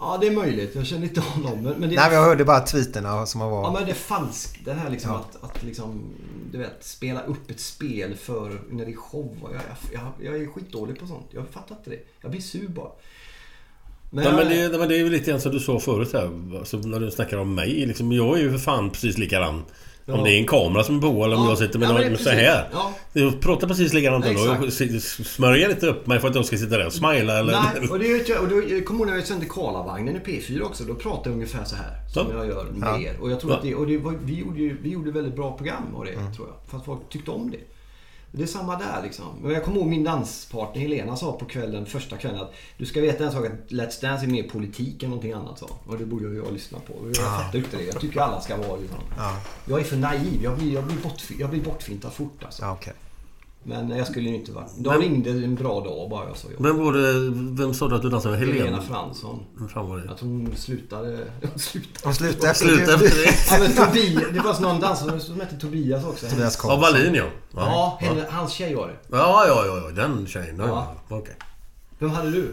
Ja, det är möjligt. Jag känner inte honom. Men, men det Nej, men jag hörde bara tweeterna som har Ja varit. men det är falskt. Det här liksom att, att liksom, du vet, spela upp ett spel för när det är show. Jag, jag, jag, jag är skitdålig på sånt. Jag fattar inte det. Jag blir sur bara. Jag- men, det, men det är ju lite grann som du sa förut här. Alltså, när du snackar om mig. Liksom, jag är ju för fan precis likadan. Ja. Om det är en kamera som är på eller om Ja. jag sitter med Ja, men någon så här. Ja. Jag pratar precis likadant ändå. Jag smörjer inte upp mig för att jag ska sitta där och smila eller... Nej, och det jag. Och då, jag kommer ihåg när jag sände Karlavagnen i P4 också. Då pratade jag ungefär så här. Som Ja. jag gör med er. Och jag tror Ja. att det, och det var, vi, gjorde, ju- vi gjorde väldigt bra program av det, Mm. tror jag. För att folk tyckte om det. Det är samma där liksom. Jag kommer ihåg min danspartner Helena sa på kvällen, första kvällen att du ska veta en sak att Let's Dance är mer politik än någonting annat sa. Och det borde jag lyssna på. Jag fattar inte det. Jag tycker alla ska vara liksom. Jag är för naiv. Jag blir, jag blir, bortfi, jag blir bortfintad fort alltså. Ja, okej. Men jag skulle ju inte vara... De ringde en bra dag bara jag sa ja. Vem var det... Vem sa du att du dansade med? Helena Helena? Fransson. Vem fan var det? Att hon slutade... <laughs> Hon slutade. Efter Sluta efter det. Ja, men Tobias, det var någon dansare som hette Tobias också. Tobias Ja, Karlsson. Wallin ja. Ja, henne, hans tjej var det. Ja, ja, ja, ja. Den tjejen. Ja. Ja. ja. Okej. Vem hade du?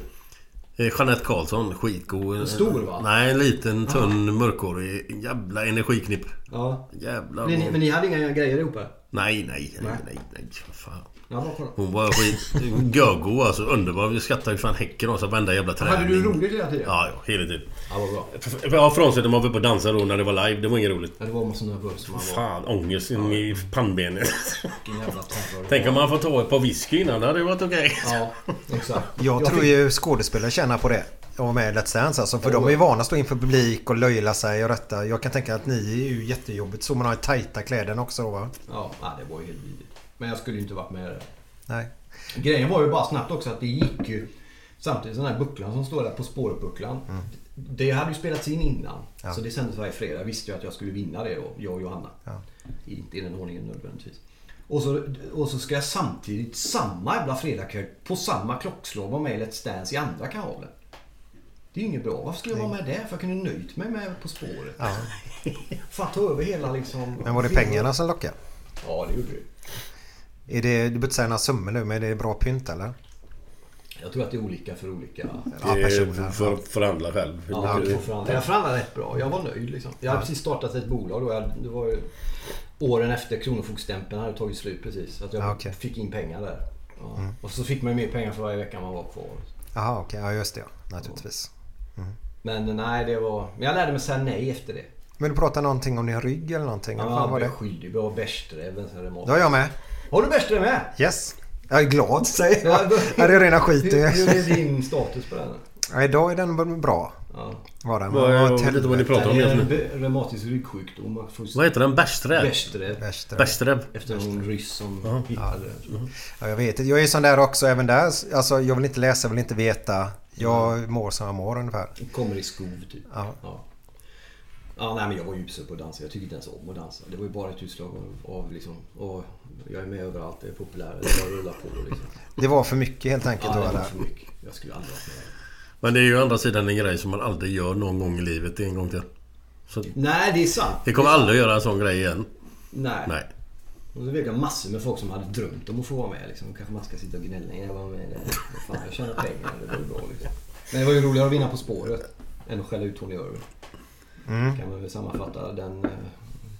Eh, Jeanette Karlsson, skitgod. En stor, va? Nej, en liten, tunn, mörkhårig. Jävla energiknipp. Ja. Jävlar. Men, ni- men ni hade inga grejer ihop? Nej, nej, nej, Nej. nej. Vad fan. Ja. Hon var skit... Görgo alltså. Underbar. Vi skrattade ju fan häcken av oss varenda jävla träning. Hade du roligt hela tiden? Ja, ja. Hela tiden. Ja, vad bra. Ja, frånsett när man var uppe och dansade då när det var live. Det var inget roligt. Ja, det var man så nervös man var. Fan, ångest in i pannbenet. Vilken jävla terror. Tänk om man får ta ett par whisky innan. Det hade varit okej. Ja, exakt. Jag tror fick- ju skådespelare tjänar på det. Att vara med i Let's Dance alltså. För de är ju vana att stå inför publik och löjla sig och detta. Jag kan tänka att ni är ju jättejobbigt. Så man har ju tajta kläderna också då va? Ja, nej, det var ju helt vidrigt. Men jag skulle ju inte varit med där. Nej. Grejen var ju bara snabbt också att det gick ju Samtidigt den här bucklan som står där på spåret-bucklan. Det hade ju spelats in innan. Ja. Så det sändes varje fredag. Jag visste ju att jag skulle vinna det då, jag och Johanna. Ja. Inte i den ordningen nödvändigtvis. Och så, och så ska jag samtidigt, samma jävla fredagkväll, på samma klockslag vara med i Let's Dance i andra kanalen. Det är ju inget bra. Varför skulle jag vara med där? För jag kunde nöjt mig med På spåret. Ja. <laughs> För att ta över hela liksom... Men var det pengarna som lockade? Ja, det gjorde det. Är det, du behöver inte säga några summor nu men är det bra pynt eller? Jag tror att det är olika för olika... Ja, Det är personer. för, förhandla själv. Ja, jag, förhandlade. jag förhandlade rätt bra. Jag var nöjd liksom. Jag hade precis startat ett bolag då. Jag, det var ju åren efter Kronofogdstämpeln hade tagit slut precis. Så att jag Ja, okej. fick in pengar där. Ja. Och så fick man mer pengar för varje vecka man var kvar. Jaha okej, ja just det ja. Men nej, det var... Men jag lärde mig säga nej efter det. Vill du prata någonting om din rygg eller någonting? Ja, jag det? skyldig. Jag har sen remat. Det har jag med. Har du bärsträv med? Yes. Jag är glad säger jag. Ja, det är rena skit. Hur, hur är din status på den? Ja, idag är den bra. Ja. Var den. Vad, Var jag vet inte vad ni pratar om en be- reumatisk ryggsjukdom. Vad heter den? Bärsträv? Bärsträv. Värsta. Bärsträv. Efter någon ryss som hittade det. Ja, jag vet inte. Jag är sån där också även där. Alltså, jag vill inte läsa, jag vill inte veta. Jag mår som jag mår ungefär. Kommer i skov typ. Ja. Ja. Ja, nej men jag var ju usel på att dansa. Jag tycker inte ens om att dansa. Det var ju bara ett utslag av, av liksom... Och jag är med överallt, jag är populär. Det bara rullar på liksom. Det var för mycket helt enkelt. Ja, det var där. för mycket. Jag skulle aldrig ha med. Men det är ju å andra sidan en grej som man aldrig gör någon gång i livet en gång till. Så Nej, det är sant. vi kommer Det aldrig att göra en sån grej igen. Nej. Nej. Och så vet jag massor med folk som hade drömt om att få vara med. Liksom. Kanske man ska sitta och gnälla. Jag var med där. Fan, jag tjänar pengar. Det var bra liksom. Men det var ju roligare att vinna På spåret. Än att skälla ut Tony Irving. Mm. Kan man väl sammanfatta den eh,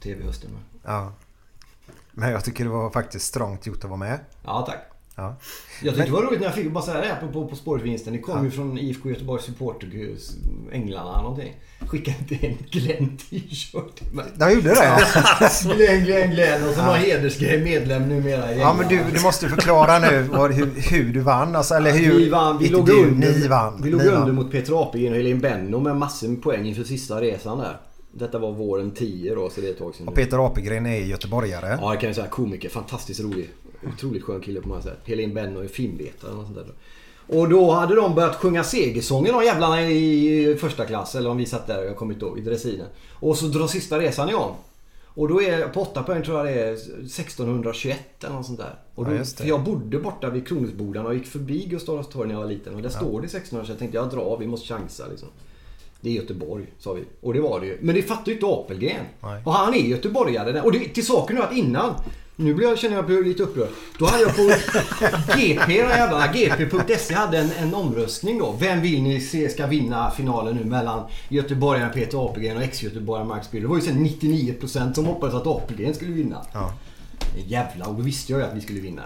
TV-hösten med. Ja. Men jag tycker det var faktiskt strångt gjort att vara med. Ja, tack. Ja. Jag tyckte det var roligt när jag fick bara säga det här på, på, på spåret-vinsten. Det kom ju från IFK Göteborgs supporterhus, Änglarna någonting. Skicka inte en Glenn t-shirt till mig. De gjorde det? <laughs> Glenn, Glenn, Glenn. Och så någon hedersgrej medlem numera i Ja men du, du måste förklara nu vad, hur, hur du vann. Alltså, eller hur... vi vann, vi låg du, under, ni vann. Vi låg under vann. mot Peter Apelgren och Helene Benno med massor med poäng inför sista resan där. Detta var våren 10 då, så det är ett tag sedan. Och Peter Apelgren är göteborgare. Ja, det kan jag säga. Komiker. Fantastiskt rolig. Otroligt skön kille på många sätt. Helene Benno är filmvetare och sånt där. Och då hade de börjat sjunga segersången de jävlarna i första klass. Eller om vi satt där, jag kommer inte ihåg, i dressinen. Och så drar sista resan igång. Och då är på 8 poäng tror jag det är 1621 eller något sånt där. Och då, Ja, för jag bodde borta vid Kronhusbodarna och gick förbi Gustav Adolfs torg när jag var liten. Och där står det 1621. Jag tänkte jag drar, vi måste chansa liksom. Det är Göteborg, sa vi. Och det var det ju. Men det fattade ju inte Apelgren. Nej. Och han är göteborgare. Och det, till saken nu att innan, nu blir jag, känner jag blir lite upprörd. Då hade jag på <laughs> GP, GP.se hade en, en omröstning då. Vem vill ni se ska vinna finalen nu mellan göteborgaren Peter Apelgren och ex-göteborgaren Mark Spiller? Det var ju sen 99% som hoppades att Apelgren skulle vinna. Ja. Jävlar, och då visste jag ju att vi skulle vinna.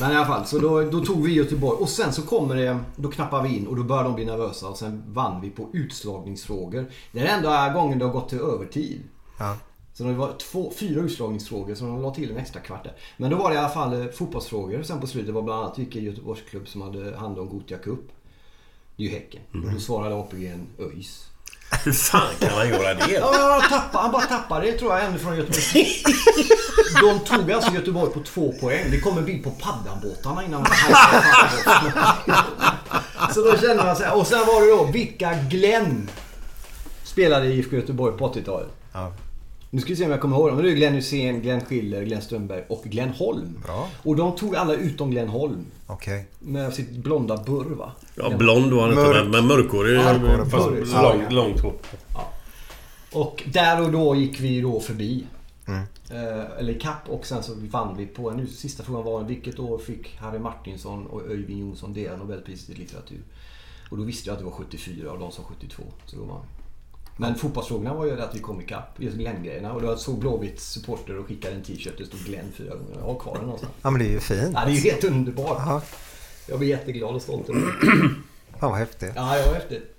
Men i alla fall, så då, då tog vi Göteborg. Och sen så kommer det, då knappar vi in och då börjar de bli nervösa. Och sen vann vi på utslagningsfrågor. Det är den enda gången det har gått till övertid. Ja. Så det var två, fyra utslagningsfrågor så de la till en extra kvart där. Men då var det i alla fall eh, fotbollsfrågor sen på slutet. Var bland annat vilken Göteborgsklubb som hade hand om Gothia Cup. Det är ju Häcken. Och då svarade APG'n ÖIS. Hur fan kan man göra det? Ja, han, tappade, han bara tappade det tror jag även från Göteborg. <laughs> De tog alltså Göteborg på två poäng. Det kom en bild på paddanbåtarna innan man Så då kände man här. Och sen var det då vilka Glenn spelade i IFK Göteborg på 80-talet. Ja. Nu ska vi se om jag kommer ihåg dem. Det är Glenn Hysén, Glenn Schiller, Glenn Strömberg och Glenn Holm. Bra. Och de tog alla utom Glenn Holm. Okej. Med sitt blonda burr va? Ja, blond var han inte Mörk. men, men mörkhårig. Mörkhårig, fast mörk. så långt, Ja. långt hår. Och där och då gick vi då förbi. Mm. Eh, eller kapp och sen så vann vi på en sista frågan var vilket år fick Harry Martinsson och Öyvind Jonsson det Nobelpriset i litteratur? Och då visste jag att det var 74 och de sa 72. Så då vann vi. Men fotbollsfrågorna var ju att vi kom ikapp. Just Glenn-grejerna. Och då såg Blåvitt supporter och skickade en t-shirt. Det stod Glenn fyra gånger. Jag har kvar den någonstans. Ja men det är ju fint. Ja, det är ju helt underbart. Ja. Jag blir jätteglad och stolt över det. <clears throat> Fan vad häftigt. Ja, jag var häftigt.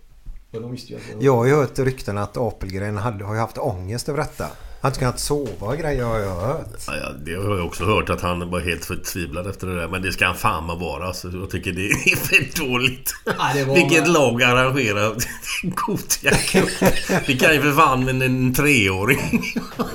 Jag har ju hört rykten att Apelgren hade, har ju haft ångest över detta. Han inte kunnat sova och grejer har jag hört. Ja, ja, det har jag också hört att han var helt förtvivlad efter det där. Men det ska han fan vara. Så jag tycker <laughs> det är för dåligt. Ja, det var- Vilket lag arrangerar Gothia? <laughs> Det kan ju för fan en, en treåring.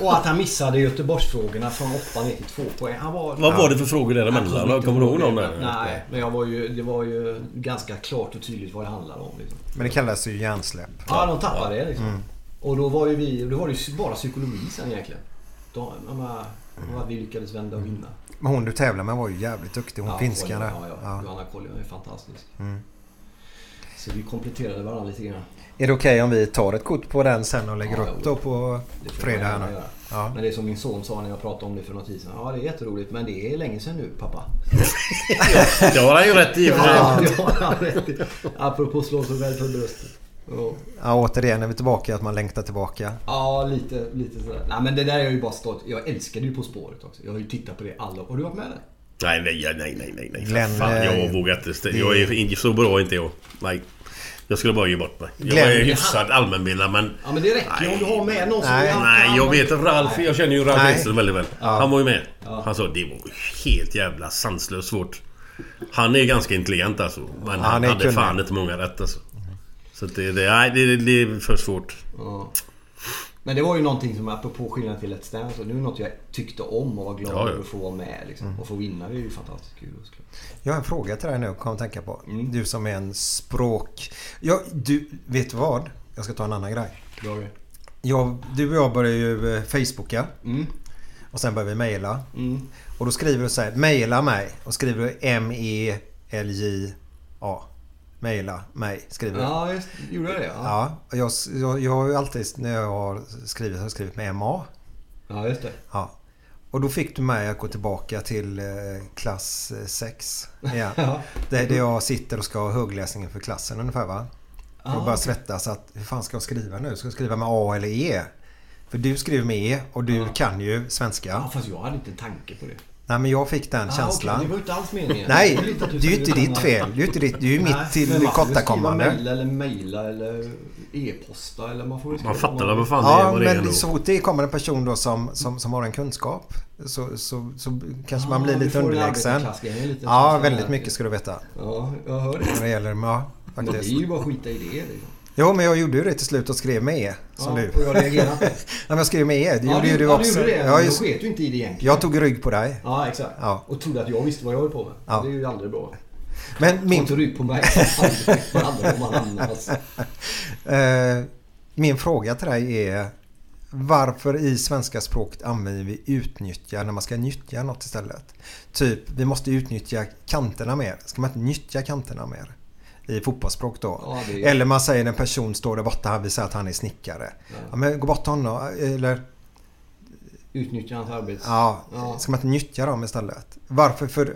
Och att han missade Göteborgsfrågorna från 8 ner till 2 poäng. Han var... Vad var det för frågor däremellan? Kommer du ihåg någon där? Nej, men jag var ju, det var ju ganska klart och tydligt vad det handlade om. Liksom. Men det kallas ju hjärnsläpp. Ja, de tappade det liksom. Mm. Och då var ju vi, då var det ju bara psykologi sen egentligen. Då, då att vi lyckades vända och vinna. Men hon du tävlar med var ju jävligt duktig. Hon finskan Kolja, där. Ja, ja. Ja. Johanna Kolja är fantastisk. Mm. Så vi kompletterade varandra lite grann. Är det okej om vi tar ett kort på den sen och lägger Ja, upp då på fredag här nu? Ja. Men det är som min son sa när jag pratade om det för någon tid sedan. Ja, det är jätteroligt men det är länge sedan nu pappa. <laughs> Det har han ju rätt i. Ja, det har han rätt i. Apropå slå sig själv för bröstet. Ja. ja, återigen är vi tillbaka att man längtar tillbaka. Ja, lite, lite sådär. Nej, men det där är jag ju bara stolt. Jag älskade ju På spåret också. Jag har ju tittat på det alla Har du varit med där? Nej, nej, nej, nej, nej, nej. Glenn, Fan, jag eh, vågar inte. Jag är inte så bra inte jag. Nej. Jag skulle bara ge bort mig. Jag Glenn- är hyfsad allmänbildad men... Ja men det räcker ju om du har med någon som... Nej. Nej, jag vet att Ralf... Jag känner ju Ralf. Edström väldigt väl. Han var ju med. Han sa det var ju helt jävla sanslöst svårt. Han är ganska intelligent alltså. Men han, han hade kunnig. fan inte många rätt alltså. Så det, det, nej, det, det är för svårt. Ja. Men det var ju någonting som apropå skillnaden till Let's Dance. och Det är något jag tyckte om och var glad Ja, ja. över att få vara med. Liksom. Och få vinna det är ju fantastiskt kul. såklart. Jag har en fråga till dig nu, kom att tänka på. Mm. Du som är en språk... Ja, du, vet du vad? Jag ska ta en annan grej. Bra. Jag, du och jag började ju eh, Facebooka. Mm. Och sen började vi mejla. Mm. Och då skriver du så här, mejla mig. Och skriver du M-E-L-J-A. Mejla mig, skriver. Ja, just, gjorde jag det? Ja. Ja, jag, jag, jag har ju alltid när jag har skrivit, har jag skrivit med MA. ja, just det. Ja. Och då fick du mig att gå tillbaka till eh, klass 6 igen. <laughs> Ja. Där, där jag sitter och ska ha högläsningen för klassen ungefär va? Och Ah, bara svettas att hur fan ska jag skriva nu? Ska jag skriva med A eller E? För du skriver med E och du kan ju svenska. Ja, fast jag hade inte en tanke på det. Nej men jag fick den Ah, känslan. okej, det var inte alls meningen. <laughs> Nej, det du är ju inte ditt fel. Det är ju inte ditt, det är ju Nej, mitt man tillkortakommande. Mejla eller mejla eller e-posta eller man får Man fattar väl vad fan det Ja, är vad det är ändå. så fort det kommer en person då som, som, som har en kunskap så, så, så kanske man Ah, blir du lite underlägsen. liten Ja, väldigt mycket ska du veta. Ja, jag hör det. När det gäller ja, Men det är faktiskt. ju bara att skita i det. Liksom. Jo, men jag gjorde ju det till slut och skrev med E. Som ja, du. Och jag det. Nej, <laughs> men jag skrev med E. Det ja, gjorde ju du ja, också. gjorde det. Ja, Ja, just, du sket ju inte i det egentligen. jag tog rygg på dig. Ja, exakt. Ja. Och trodde att jag visste vad jag höll på med. Ja. Det är ju aldrig bra. Men Min... Inte rygg på mig. Aldrig andas. <laughs> eh, min fråga till dig är varför i svenska språket använder vi utnyttja när man ska nyttja något istället? Typ, vi måste utnyttja kanterna mer. Ska man inte nyttja kanterna mer? I fotbollsspråk då. Ja, är- Eller man säger en person står där borta, han säga att han är snickare. Ja. men gå bort honom. Eller Utnyttja hans arbets... Ja, Ja. ska man inte nyttja dem istället? Varför? För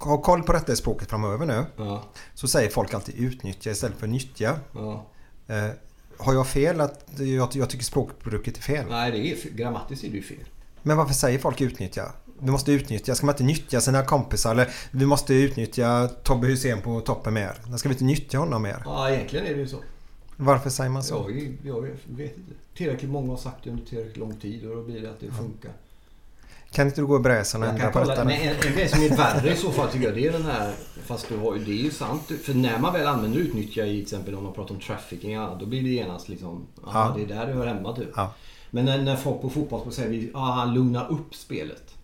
ha koll på detta i språket framöver nu. Ja. Så säger folk alltid utnyttja istället för nyttja. ja. Eh, har jag fel att jag, jag tycker språkbruket är fel? Nej, det är grammatiskt är det ju fel. Men varför säger folk utnyttja? Vi måste utnyttja. Ska man inte nyttja sina kompisar? Eller vi måste utnyttja Tobbe Hysén på toppen mer. Ska vi inte nyttja honom mer? Ja, egentligen är det ju så. Varför säger man så? Jag, jag vet inte. Tillräckligt många har sagt det under tillräckligt lång tid och då blir det att det funkar. Kan inte du gå i bräschen och ändra på detta? en, en grej som är värre i så fall tycker jag det är den här, fast du har det är ju sant. För när man väl använder utnyttja i till exempel om man pratar om trafficking, ja, då blir det genast liksom, ja, Ja. det är där det hör hemma typ. Ja. Men när, när folk på fotboll säger vi, ja han lugnar upp spelet.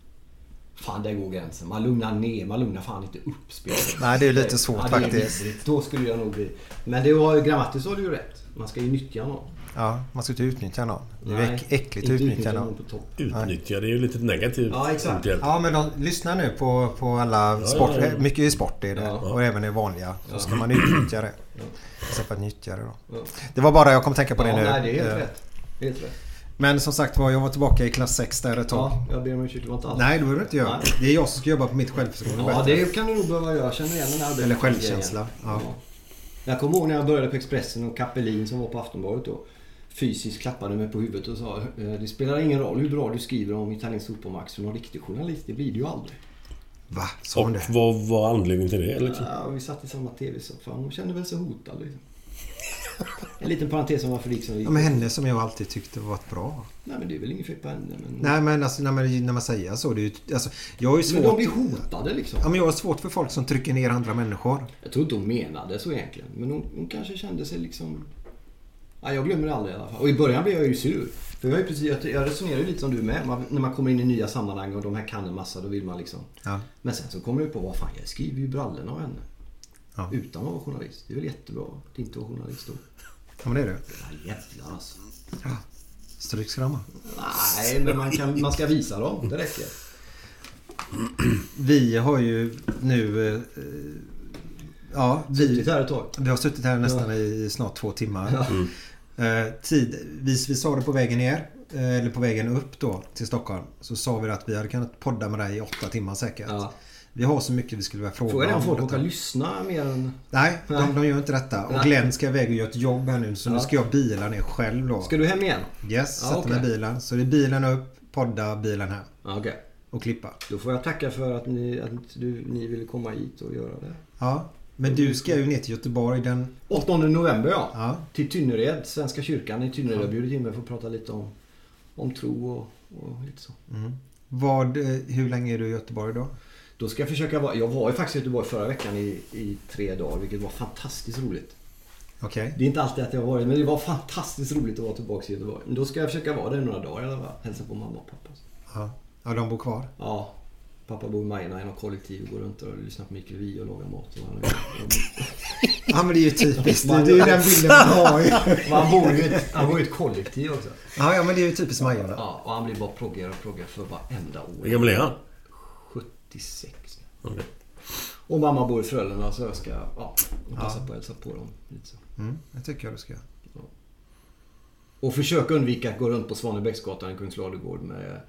Fan där går gränsen. Man lugnar ner, man lugnar fan inte upp spelet. Nej, det är lite svårt är faktiskt. vidrigt. Då skulle jag nog bli... Men det var grammatiskt har du ju rätt. Man ska ju nyttja någon. Ja, man ska inte utnyttja någon. Det är Nej, äck- äckligt inte att utnyttja någon. på topp. Utnyttja, det är ju lite negativt. Ja, exakt. Ja men de, lyssna nu på, på alla sport. ja, ja. Mycket i sport är det. Ja. Och även i vanliga. Så ska man utnyttja det. Istället för att nyttja det då. Ja. Det var bara jag kom tänka på det ja, nu. Nej, det är helt Eh, rätt. Helt rätt. Men som sagt var, jag var tillbaka i klass 6 där ett tag. Ja, jag ber om ursäkt. Det var inte alls. Nej, det behöver du inte göra. Nej. Det är jag som ska jobba på mitt självförtroende Ja, bättre. det kan du nog behöva göra. Jag känner igen den här Eller självkänsla. Ja. Jag kommer ihåg när jag började på Expressen och Kapelin som var på Aftonbladet då fysiskt klappade mig på huvudet och sa eh, det spelar ingen roll hur bra du skriver om italiensk fotbollsmatch för någon riktig journalist, det blir du ju aldrig. Va? Sa hon Och det? vad var anledningen till det liksom? Ja, vi satt i samma TV-soffa. Hon kände väl sig hotad liksom. En liten parentes om varför det gick som gick. Ja, men henne som jag alltid tyckte var bra. Nej men det är väl inget fel på henne. Men, Nej men alltså när man, när man säger så. Det är ju, alltså, jag har ju men de svårt... blir hotade liksom. Ja, men jag har svårt för folk som trycker ner andra människor. Jag tror inte hon menade så egentligen. Men hon, hon kanske kände sig liksom... Ja, jag glömmer det aldrig i alla fall. Och i början blev jag ju sur. För jag, är precis, jag, resonerar ju lite som du med. Man, när man kommer in i nya sammanhang och de här kan en massa, då vill man liksom... Ja. Men sen så kommer jag på, vad fan, jag skriver ju brallorna av henne. Ja. Utan att vara journalist. Det är väl jättebra att inte vara journalist då. Ja men det är det. Ja, jävlar alltså. Stryksramma. Nej, men man, kan, man ska visa dem. Det räcker. Vi har ju nu... eh, Ja, Suttit vi, här ett tag. vi har suttit här nästan i snart två timmar. Eh, tid, vi, vi sa det på vägen ner, eh, eller på vägen upp då till Stockholm. Så sa vi att vi hade kunnat podda med dig i åtta timmar säkert. Ja. Vi har så mycket vi skulle vilja fråga Frågan är om folk orkar lyssna mer än... Nej, Nej. De, de gör inte detta. Och. Glenn ska iväg och göra ett jobb här nu. Så nu Ja. ska jag bila ner själv då. Ska du hem igen? Yes, Ja, sätta okej. mig i bilen. Så det är bilen upp, podda, bilen hem. Ja, Okej. Och klippa. Då får jag tacka för att ni, att du, ni ville komma hit och göra det. Ja, Men du ska ju ner till Göteborg den... 8 november ja. Ja. Till Tynnered, Svenska kyrkan i Tynnered har bjudit in mig för att prata lite om, om tro och, och lite så. Vad, eh, hur länge är du i Göteborg då? Då ska jag försöka vara... Jag var ju faktiskt i Göteborg förra veckan i, i tre dagar, vilket var fantastiskt roligt. Okej. Det är inte alltid att jag har varit, men det var fantastiskt roligt att vara tillbaka i Göteborg. Men då ska jag försöka vara där några dagar i alla fall. Hälsa på mamma och pappa. Ja. ja, de bor kvar. Ja. Pappa bor i Majorna i något kollektiv och går runt och lyssnar på Mikael Wiehe och lagar mat. Och han, <laughs> Ja, men det är ju typiskt. Det är ju den bilden man har ju. <laughs> han, bor ju ett, han bor i ett kollektiv också. Ja, ja men det är ju typiskt Majorna. Ja, och han blir bara proggigare och proggigare för varenda år. Hur gammal är han? 76. Okej. Och mamma bor i Frölunda så jag ska ja, passa på att hälsa på dem. Lite så. Mm, det tycker jag du ska. Och försöka undvika att gå runt på Svanebäcksgatan i Kungsladugård med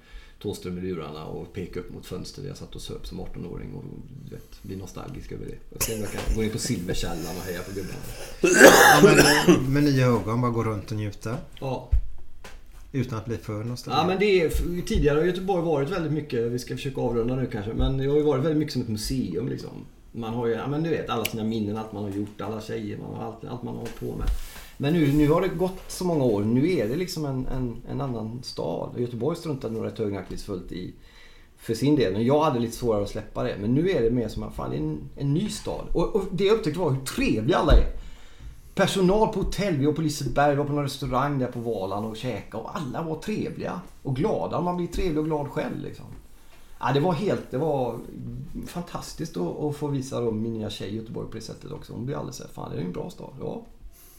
Thåström i lurarna och peka upp mot fönster där jag satt och söp som 18-åring och vet, bli nostalgisk över det. Jag kan gå in på Silverkällan och heja på gubbarna. Ja, men, med nya ögon, bara gå runt och njuta. Ja. Utan att bli för nostalgisk. Ja men det är, tidigare har Göteborg varit väldigt mycket, vi ska försöka avrunda nu kanske, men det har ju varit väldigt mycket som ett museum liksom. Man har ju, ja men du vet alla sina minnen, allt man har gjort, alla tjejer, man har allt, allt man har hållit på med. Men nu, nu har det gått så många år, nu är det liksom en, en, en annan stad. Göteborg struntade nog rätt högnackningsfullt i för sin del. Men jag hade lite svårare att släppa det. Men nu är det mer som att fan, det är en, en ny stad. Och, och det jag upptäckte var hur trevliga alla är. Personal på hotell, vi var på Liseberg, vi var på någon restaurang där på Valand och käkade och alla var trevliga och glada. Man blir trevlig och glad själv liksom. Ja, det var helt, det var fantastiskt att, att få visa då min nya tjej i Göteborg på det sättet också. Hon blir alldeles såhär, fan det är en bra stad. Ja.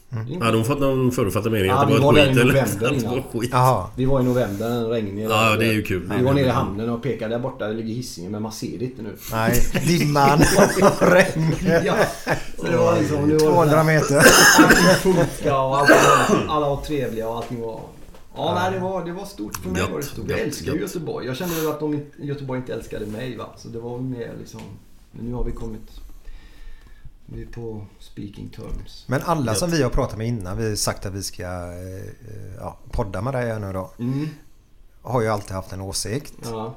En Hade hon fått någon förutfattad mening Ja, att det vi var var ett skit eller? <laughs> var innan. skit. Jaha. Vi var i november, en regnig Ja, det är ju kul. Vi var nere i hamnen och pekade där borta, det ligger Hisingen men man ser det inte nu. Nej, dimman och <laughs> regn. Ja, så det var liksom... Nu var det 200 meter. Allting och allting alla var trevliga och allting var... Ja, nej, det var, det var stort. För mig Gött, var det stort. Jag gött, älskar ju gött. Göteborg. Jag kände att de, inte- Göteborg inte älskade mig. Va? Så det var mer liksom... Men nu har vi kommit... Vi är på speaking terms. Men alla som vi har pratat med innan, vi har sagt att vi ska eh, ja, podda med dig här nu då. Mm. Har ju alltid haft en åsikt. Ja.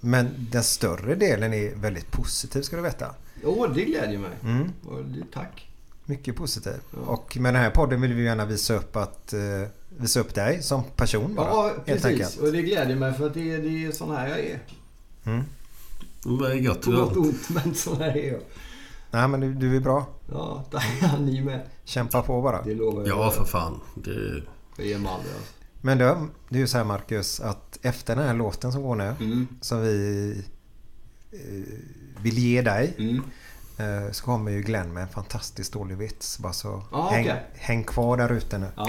Men den större delen är väldigt positiv ska du veta. Åh, det glädjer mig. Mm. Det- Tack. Mycket positiv. Och med den här podden vill vi gärna visa upp att eh, visa upp dig som person bara. Ja, precis. Och det glädjer mig för att det är, det är sån här jag är. Vad är gött. På gott och ont, <laughs> men sån här är jag. Nej men du, du är bra. Ja, tack. Ni med. Kämpa på bara. Det lovar jag. Ja, för fan. Det... Jag ger mig aldrig. Alltså. Men du, det är ju så här Marcus att efter den här låten som går nu Mm. som vi eh, vill ge dig Mm. eh, så kommer ju Glenn med en fantastiskt dålig vits. Bara så Ja, häng, okej. häng kvar där ute nu. Ja.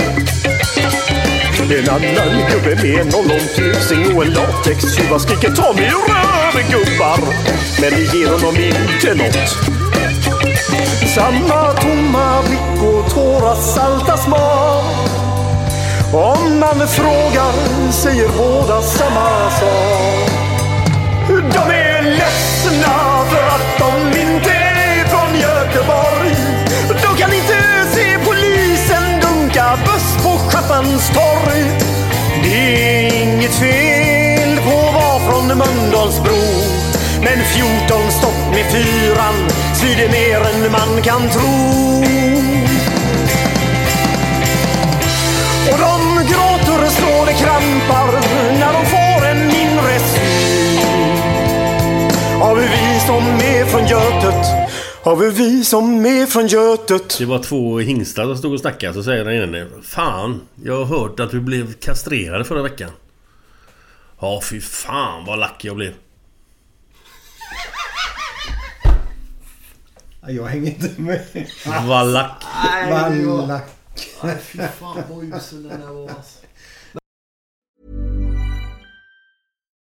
En annan gubbe med en ollontusing och en latextjuva skriker ta mig röven gubbar. Men det ger honom inte nåt. Samma tomma blick och tårar salta smak. Om man frågar säger båda samma sak. De är ledsna Schappans. Det är inget fel på att vara från Mölndalsbro. Men 14 stopp med fyran svider mer än man kan tro. Och de gråter och slår det krampar när de får en mindre syn. av hur vi som är från Götet? Har vi vi som är från Götet? Det var två hingstar som stod och snackade. Så säger den ene. Fan, jag har hört att du blev kastrerad förra veckan. Ja, fy fan vad lack jag blev. Jag hänger inte med. Vad lack. Vallack. Fy fan vad usel den där var alltså.